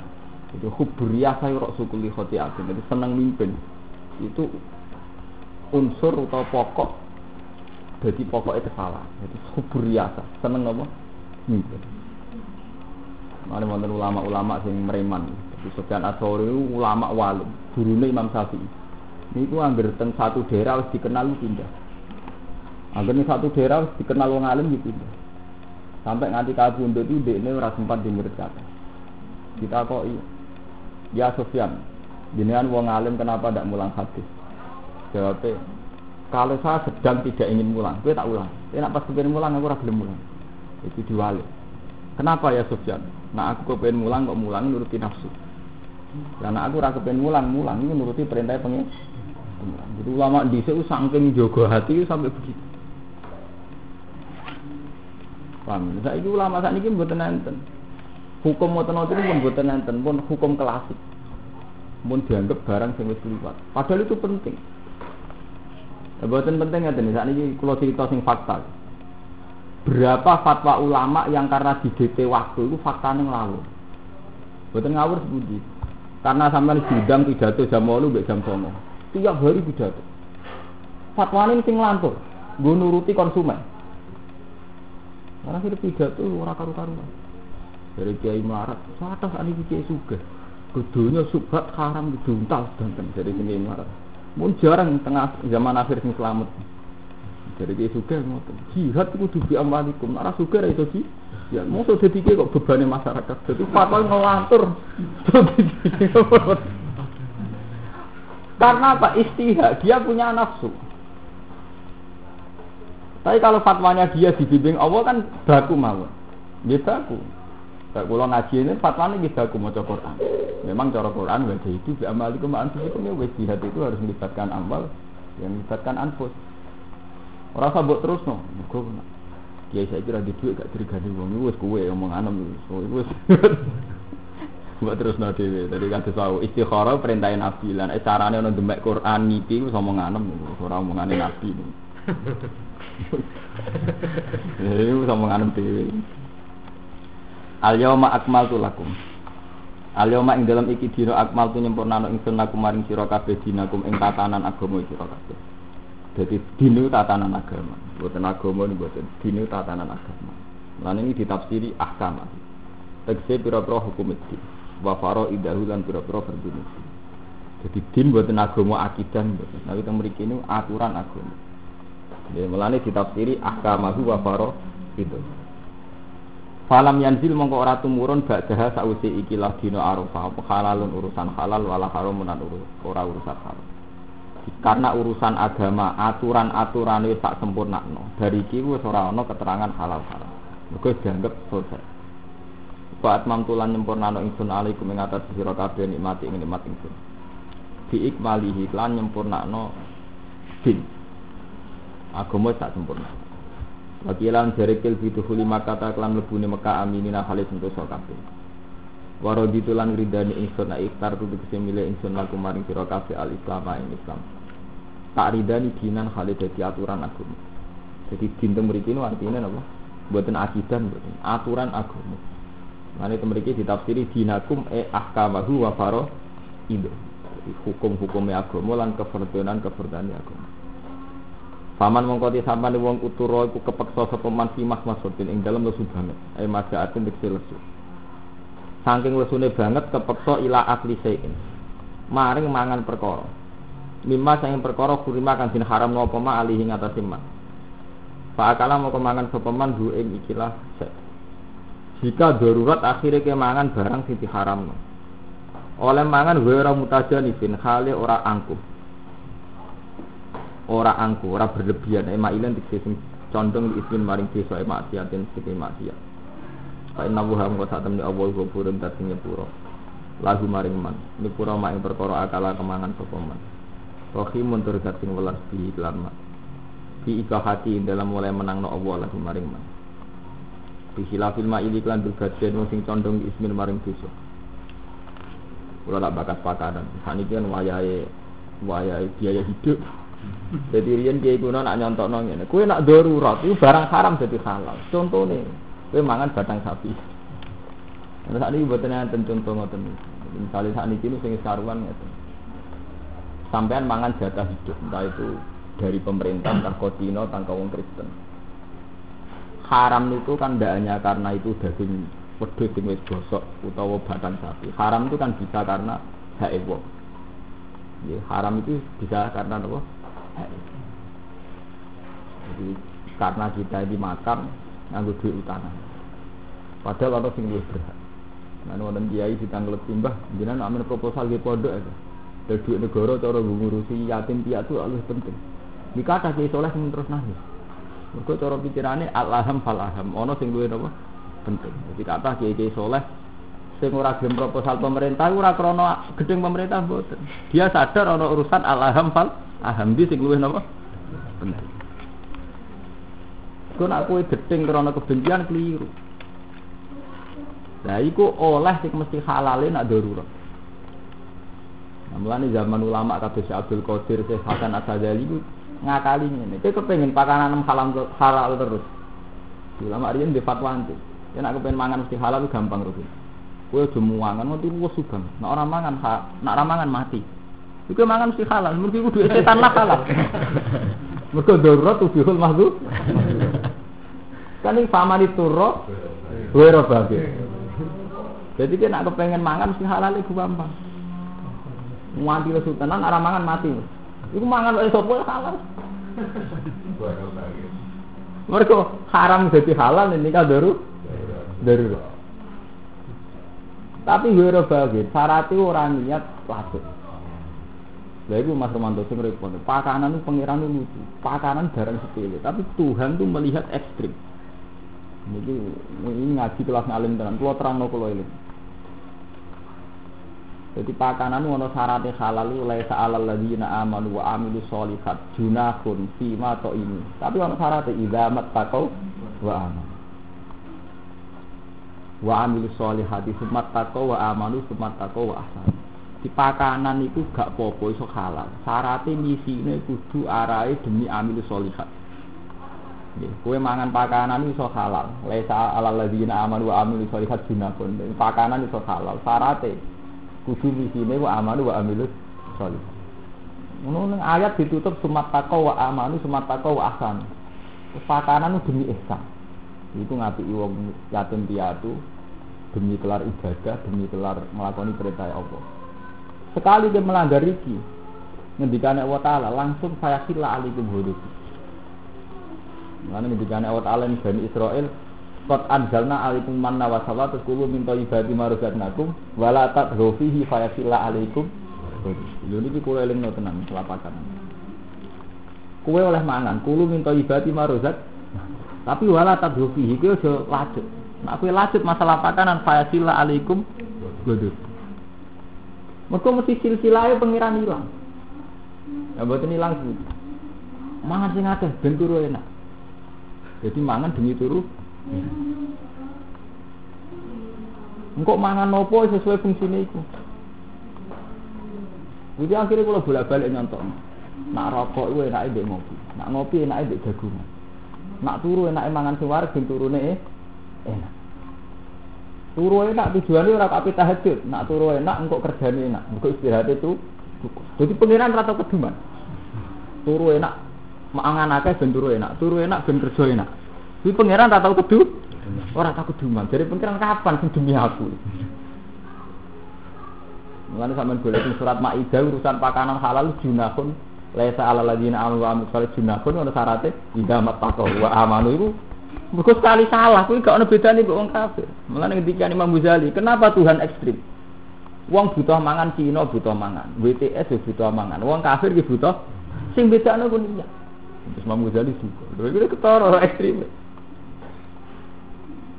Jadi hubriyah saya rok sukuli khotiatin. Jadi senang mimpin. Itu unsur atau pokok. Jadi pokok itu salah. Jadi hubriyah seneng apa? Mimpin. Mana wonten ulama-ulama sing mereman. Jadi Sufyan Ats-Tsauri ulama walim, gurune Imam Syafi'i. Niku angger teng satu daerah wis dikenal pindah. Ning satu daerah wis dikenal wong alim gitu pindah. Sampai nganti kabundut itu dekne ora sempat di murid kata. Kita kok ya Sufyan, jenengan wong alim kenapa tidak mulang hadis? Jawabnya, kalau saya sedang tidak ingin mulang, gue tak ulang. Tapi nak pas kepengen mulang, aku ora mulang. Itu diwali. Kenapa ya Sufyan? Nah aku kepengen mulang kok mulang nuruti nafsu. Karena aku ora kepengen mulang, mulang ini nuruti perintah pengen. Jadi ulama di sini saking jogo hati sampai begitu. Paham? Saya itu ulama saat ini buat nenten. Hukum motor itu pun buat nenten, pun hukum klasik. Pun dianggap barang wis liwat. Padahal itu penting. Ya, buatan penting ya saat ini kalau cerita sing fakta. Berapa fatwa ulama yang karena di DT waktu itu faktanya ngawur. Buatan ngawur sebudi. Karena sampai bidang pidato jam 8 mbek jam 9. Tiap hari pidato. Ini sing lantur. Gue nuruti konsumen. Karena kita pidato ora karu-karuan. Dari Kiai Melarat, satu ini Kiai Suga. Kedunya subhat haram diduntal danten dari Kiai Melarat. Mun jarang tengah zaman akhir sing selamat. Dari Kiai Suga ngoten. Jihad itu kudu bi amwalikum. Ora Suga ra iso di Ya, mau so jadi kok bebannya masyarakat. Jadi fatwa ngelantur. Karena apa? Istihad. Dia punya nafsu. Tapi kalau fatwanya dia dibimbing Allah kan baku mawon. Dia baku. Kayak kalau ngaji ini fatwanya gitu baku mau Quran. Memang cara Quran wajah itu bi amalikum anfusikum ya jihad itu harus melibatkan amal yang melibatkan anfus. Ora sabuk terus no. Mergo Kiai saya kira di duit gak dirigani wong iku wis kowe ngomong anem so iku wis Mbak terus no dhewe. Tadi kan tahu istikharah perintah Nabi lan eh, carane ono demek Quran ngipi wis omong anem ora omongane Nabi. Ini wis omongan dhewe. Al yauma akmaltu lakum. Al yauma ing dalam iki dina akmaltu nyempurnano ingsun lakum maring sira kabeh dinakum ing tatanan agama sira kabeh. Jadi dinu tatanan agama, buatan agama ini buatan dinu tatanan agama. Lan ini ditafsiri ahkam. Tegese pira-pira hukum din. Wa faro idahu lan pira-pira Jadi din buatan agama akidah buatan. Tapi kita mriki ini aturan agama. Ya melane ditafsiri ahkamahu wa faro itu. Falam yanzil mongko ora tumurun ba'daha sausi ikilah dina arafah halalun urusan halal wala haramun ora urusan haram karena urusan agama aturan-aturan itu tak sempurna no. dari kiwu ora ana keterangan halal haram mergo dianggap selesai Fa'at mamtulan nyempurnano ingsun alaikum ing atas sira kabeh nikmati ing nikmat ingsun. Bi ikmalihi lan nyempurnano din. Agama tak sempurna. Wakilan jarikil biduhuli makata kelan lebuni Mekah aminina khalid sentosa kabeh. Warodi tulan ridani ingsun na iftar kudu kesemile ingsun laku maring sira kabeh al Islam ing Islam. Tak ridani dinan khalid dadi aturan agama. Jadi din mriki nu artine napa? Mboten akidah mboten, aturan agama. Mane mriki ditafsiri dinakum e ahkamahu wa faro ido. Hukum-hukumnya agama lan keferdanan keferdanan agama. Paman mongko sampean wong uturo iku kepeksa sapa man fi mahmasudin ing dalem lesu banget. Ai majaatin dikse lesu. Saking lesune banget kepeksa ila asli sein. Maring mangan perkara. Mimma saking perkara kurima kan din haram napa ma alihi ngatasi man. Fa akala mongko mangan sapa man bu ing ikilah. Jika darurat akhirnya ke mangan barang sing diharamno. Oleh mangan ora mutajanifin khale ora angkuh ora angku, ora berlebihan ema ilan dikse sing condong di ismin maring desa ema maksiatin sing maksiat. Fa inna wa hum qad tamni awal ghafurun tasing nyepuro. Lagu maring man, nyepuro mak ing akala kemangan sapa man. Rohimun tur sing welas di lan man. Fi hati dalam mulai menangno Allah lagu maring man. Fi hilafil ma'ili klan bergajian sing condong di ismin maring desa. Kula tak bakat pakanan. Saniki kan wayahe wayahe biaya hidup jadi rian kiai kuno nak nyontok nong ini. Kue nak darurat itu barang haram jadi halal. Contohnya, kue mangan batang sapi. Nah, saat ini buatnya enten contoh ngoten. Misalnya saat ini sing saruan ngoten. Sampean mangan jatah hidup, entah itu dari pemerintah, entah kodino, entah kaum Kristen. Haram itu kan tidak hanya karena itu daging wedhus sing gosok utawa batang sapi. Haram itu kan bisa karena hak Ya, haram itu bisa karena apa? Jadi karena kita di makam nganggo duit utang. Padahal orang sing luwih berhak. Nah, wonten kiai ditanglet timbah, jenengan amin proposal di pondok itu. Dari duit negara cara ngurusi yatim piatu lebih penting. Di kata kiai soleh terus nangis. Mergo cara pikirane al-aham fal-aham, ana sing luwih napa? Penting. Jadi kata kiai-kiai soleh sing ora gelem proposal pemerintah ora krana gedeng pemerintah mboten. Dia sadar ana urusan al-aham fal aham di sing luwih napa? Penting. Kau nak kue gedeng karena kebencian keliru. Nah, iku oleh sing mesti halalin nak darurat. Nah, zaman ulama Syekh Abdul Qadir, Syekh Hasan Asadzali itu ngakali ini. Dia kepengen pakanan halal halal terus. Ulama riyen di fatwa nanti. Ya nak kepengen mangan mesti halal gampang rugi. Kue aja muangan, mati luwes sugeng. Nak orang mangan, nak orang mangan mati. Iku mangan mesti halal, mesti kudu setan lah halal. Mergo darurat ubihul mahdu. Kan ini paman itu roh, wero bagi. Jadi dia nak kepengen mangan mesti halal itu gampang. Mati lesu tenan, arah mangan mati. Iku mangan oleh sopo halal. Mereka haram jadi halal ini kan daru, darurat. Tapi wero bagi, syaratnya orang niat wajib. Lha iku Mas Romanto sing repot. Pakanan itu pangeran itu lucu. Pakanan barang sepele, tapi Tuhan tuh melihat ekstrim. Jadi ini ngaji kelas ngalim tenan. Kulo terangno kulo ini. Jadi pakanan ono syaratnya halal itu laisa alal ladzina amanu wa amilu sholihat junahun fima to ini. Tapi ono syaratnya idza mattaqau wa amanu. Wa amilu sholihati sumat taqau wa amanu sumat taqau wa ahsanu di pakanan itu gak popo iso halal. Syaratnya misine kudu arai demi amil solihat. Kue mangan pakanan iso halal. Lesa alal ladina amanu wa amil solihat junakun. Pakanan iso halal. Syaratnya kudu misine wa amanu wa amil solihat. Ngono ayat ditutup sumat tako wa amanu sumat tako wa ahsan. Pakanan demi ihsan. Itu ngapi wong yatim piatu demi kelar ibadah, demi kelar melakoni perintah Allah. Sekali dia melanggar iki, ngendikan Allah Ta'ala langsung saya sila alikum hudud. Mana ngendikan Allah Ta'ala ini Bani Israel Qad anzalna alikum manna wa terus kulo minta ibadi maruzatnakum wala tadhufihi fayasilla alaikum Lho niki kula elingno tenan kelapakan. Kowe oleh mangan, kulo minta ibadi maruzat tapi wala tadhufihi kowe aja lacut. Nek kowe lacut masalah pakanan fayasilla alaikum Gudut. Mereka mesti silsilahnya pengiran hilang. Ya buat hilang sih. Mangan sing akeh ben turu enak. Jadi mangan demi turu. Engkok mangan nopo sesuai fungsinya itu. Jadi akhirnya kalau bolak-balik nyontok. Nak rokok itu enaknya mbek ngopi. Nak ngopi enaknya mbek jagungan. Nak turu enaknya mangan ben turune eh, enak. Turu enak tujuannya ora kape tahajud. Nak turu enak engkok kerjane enak. Engkok istirahat itu. Jadi pengiran rata keduman. Turu enak mangan akeh ben turu enak. Turu enak ben kerja enak. Jadi pengiran rata kedu ora tak keduman. Jadi pengiran kapan sing demi aku? Mulane sampean golek surat Maidah urusan pakanan halal junahun laisa alal ladina amanu wa amilus solih junahun ono syaraté idza mattaqu wa amanu iku Mergo sekali salah kuwi gak ono bedane mbek wong kafir. Mulane ketika Imam Ghazali, kenapa Tuhan ekstrim? Wong butuh mangan Cina butuh mangan, WTS butuh mangan, wong kafir ki butuh sing bedane ku niat. Terus Imam Ghazali juga. Lha iki ketara ekstrim.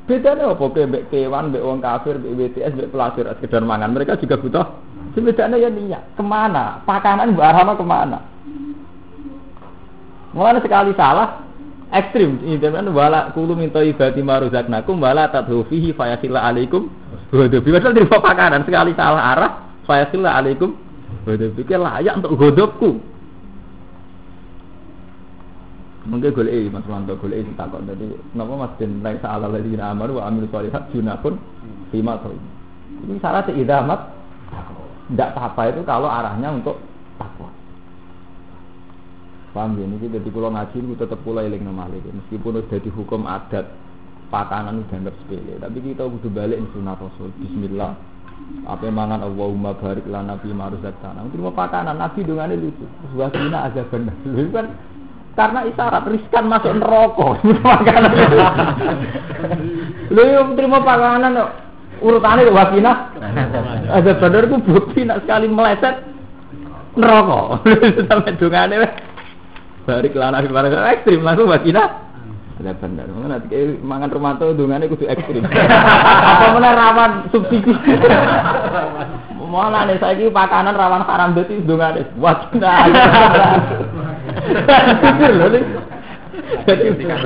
Bedanya apa ke mbek kewan, mbek wong kafir, mbek WTS, mbek pelacur sekedar mangan. Mereka juga butuh. Sing bedanya ya niat. Ke mana? Pakanan mbak Arhama ke mana? Mulai sekali salah, ekstrim. Kan wala kulu minta ibadi maruzaknakum wala tadhu fihi fayasila alaikum. Godobi. Padahal di pakanan sekali salah arah, fayasila alaikum. Godobi. Layak untuk godobku. Mungkin golek Mas Wanto golek sing takon tadi napa Mas Den lain saala ladina amanu wa amilu sholihat junahun fima tau. Ini syarat idamat tidak apa itu kalau arahnya untuk takwa. Paham ya? Ini jadi pulau ngaji itu tetap eling nama lagi. Meskipun udah dihukum adat pakanan udah dianggap sepele, tapi kita kudu balik di sunnah Rasul. Bismillah. Apa mangan Allahumma barik lan nabi maruzak tanah. Terima pakanan nabi dongane lucu. Wasina aja benar. Itu kan karena isyarat riskan masuk neraka. Makanan. Lu yang terima pakanan urutannya wakina ada benar ku bukti nak sekali meleset neraka. Sampai dungane barik lana barang ekstrim langsung wakina ada mana nanti kayak mangan rumah tuh dungane kudu ekstrim. Apa mana rawan subsidi? Malah nih saya pakanan rawan haram berarti dungane wakina Pikir lho ning.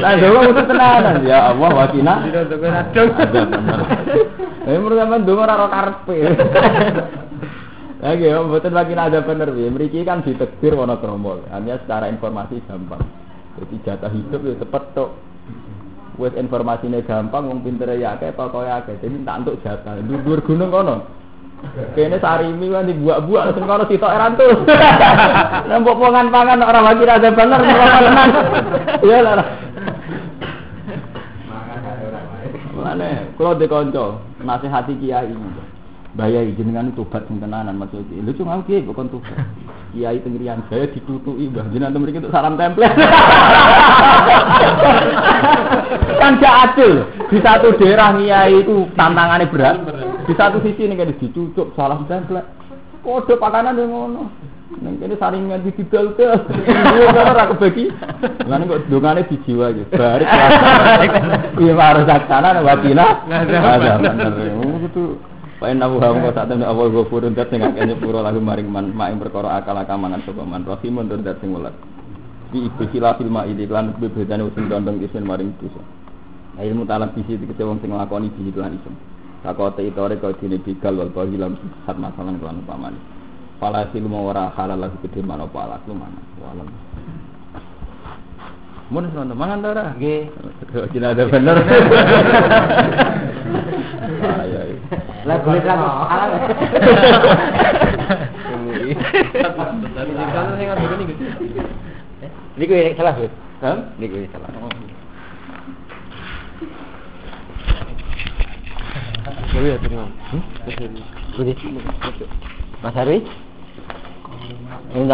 Lah donga mesti tenanan ya Allah wakina. Eh menurut sampean donga ora karepe. Lagi ya, mboten wakina ada bener ya. Mriki kan ditekbir wono kromo. Hanya secara informasi gampang. Jadi jatah hidup ya cepet tok. Wes informasinya gampang, wong pintere ya akeh, pokoke akeh. Jadi tak untuk jatah. Dhuwur gunung kono. Kene sarimi kan dibuak-buak langsung kono sitok erantus. Nembok pongan pangan orang lagi ada bener tenan. Iya lah. Mane, kalau di konco nasihati kiai. Bayai jenengan tobat sing tenanan maksudnya. Lu cuma kiai bukan tobat. Kiai tengrian saya ditutui mbah jenengan mriki untuk salam template. kan gak adil. Di satu daerah kiai itu tantangannya berat. Di satu sisi ini kan dicucuk salam template. Kode pakanan yang ngono. Neng kene saringan di didol tuh. Iya ora kebagi. Lan kok dongane dijiwa gitu. Barik. Iya harus saksana wabina. Ada bener. Itu Pak Inna wa hum kota temen awal ghafurun dat sing akeh nyepuro lagu maring man mak ing perkara akal akamangan sapa man rahimun tur dat sing welas. Bi ibu sila fil ma ini lan bebedane sing condong isin maring dosa. Ilmu talam bisi dikete wong sing nglakoni bisi lan isin. Sakote itore kau dine bigal wal kau hilam sat masalah kelan upamane. Fala silmu ora halal lagi gede mana pala lu mana. Walam. Mun nonton mangan ta ora? Nggih. Ada bener. Ayo. Lah boleh kan halal. Niku yang salah, Bu. Hah? Niku salah. Dewi ya terima. Hmm? Budi. Mas Harwi? Ini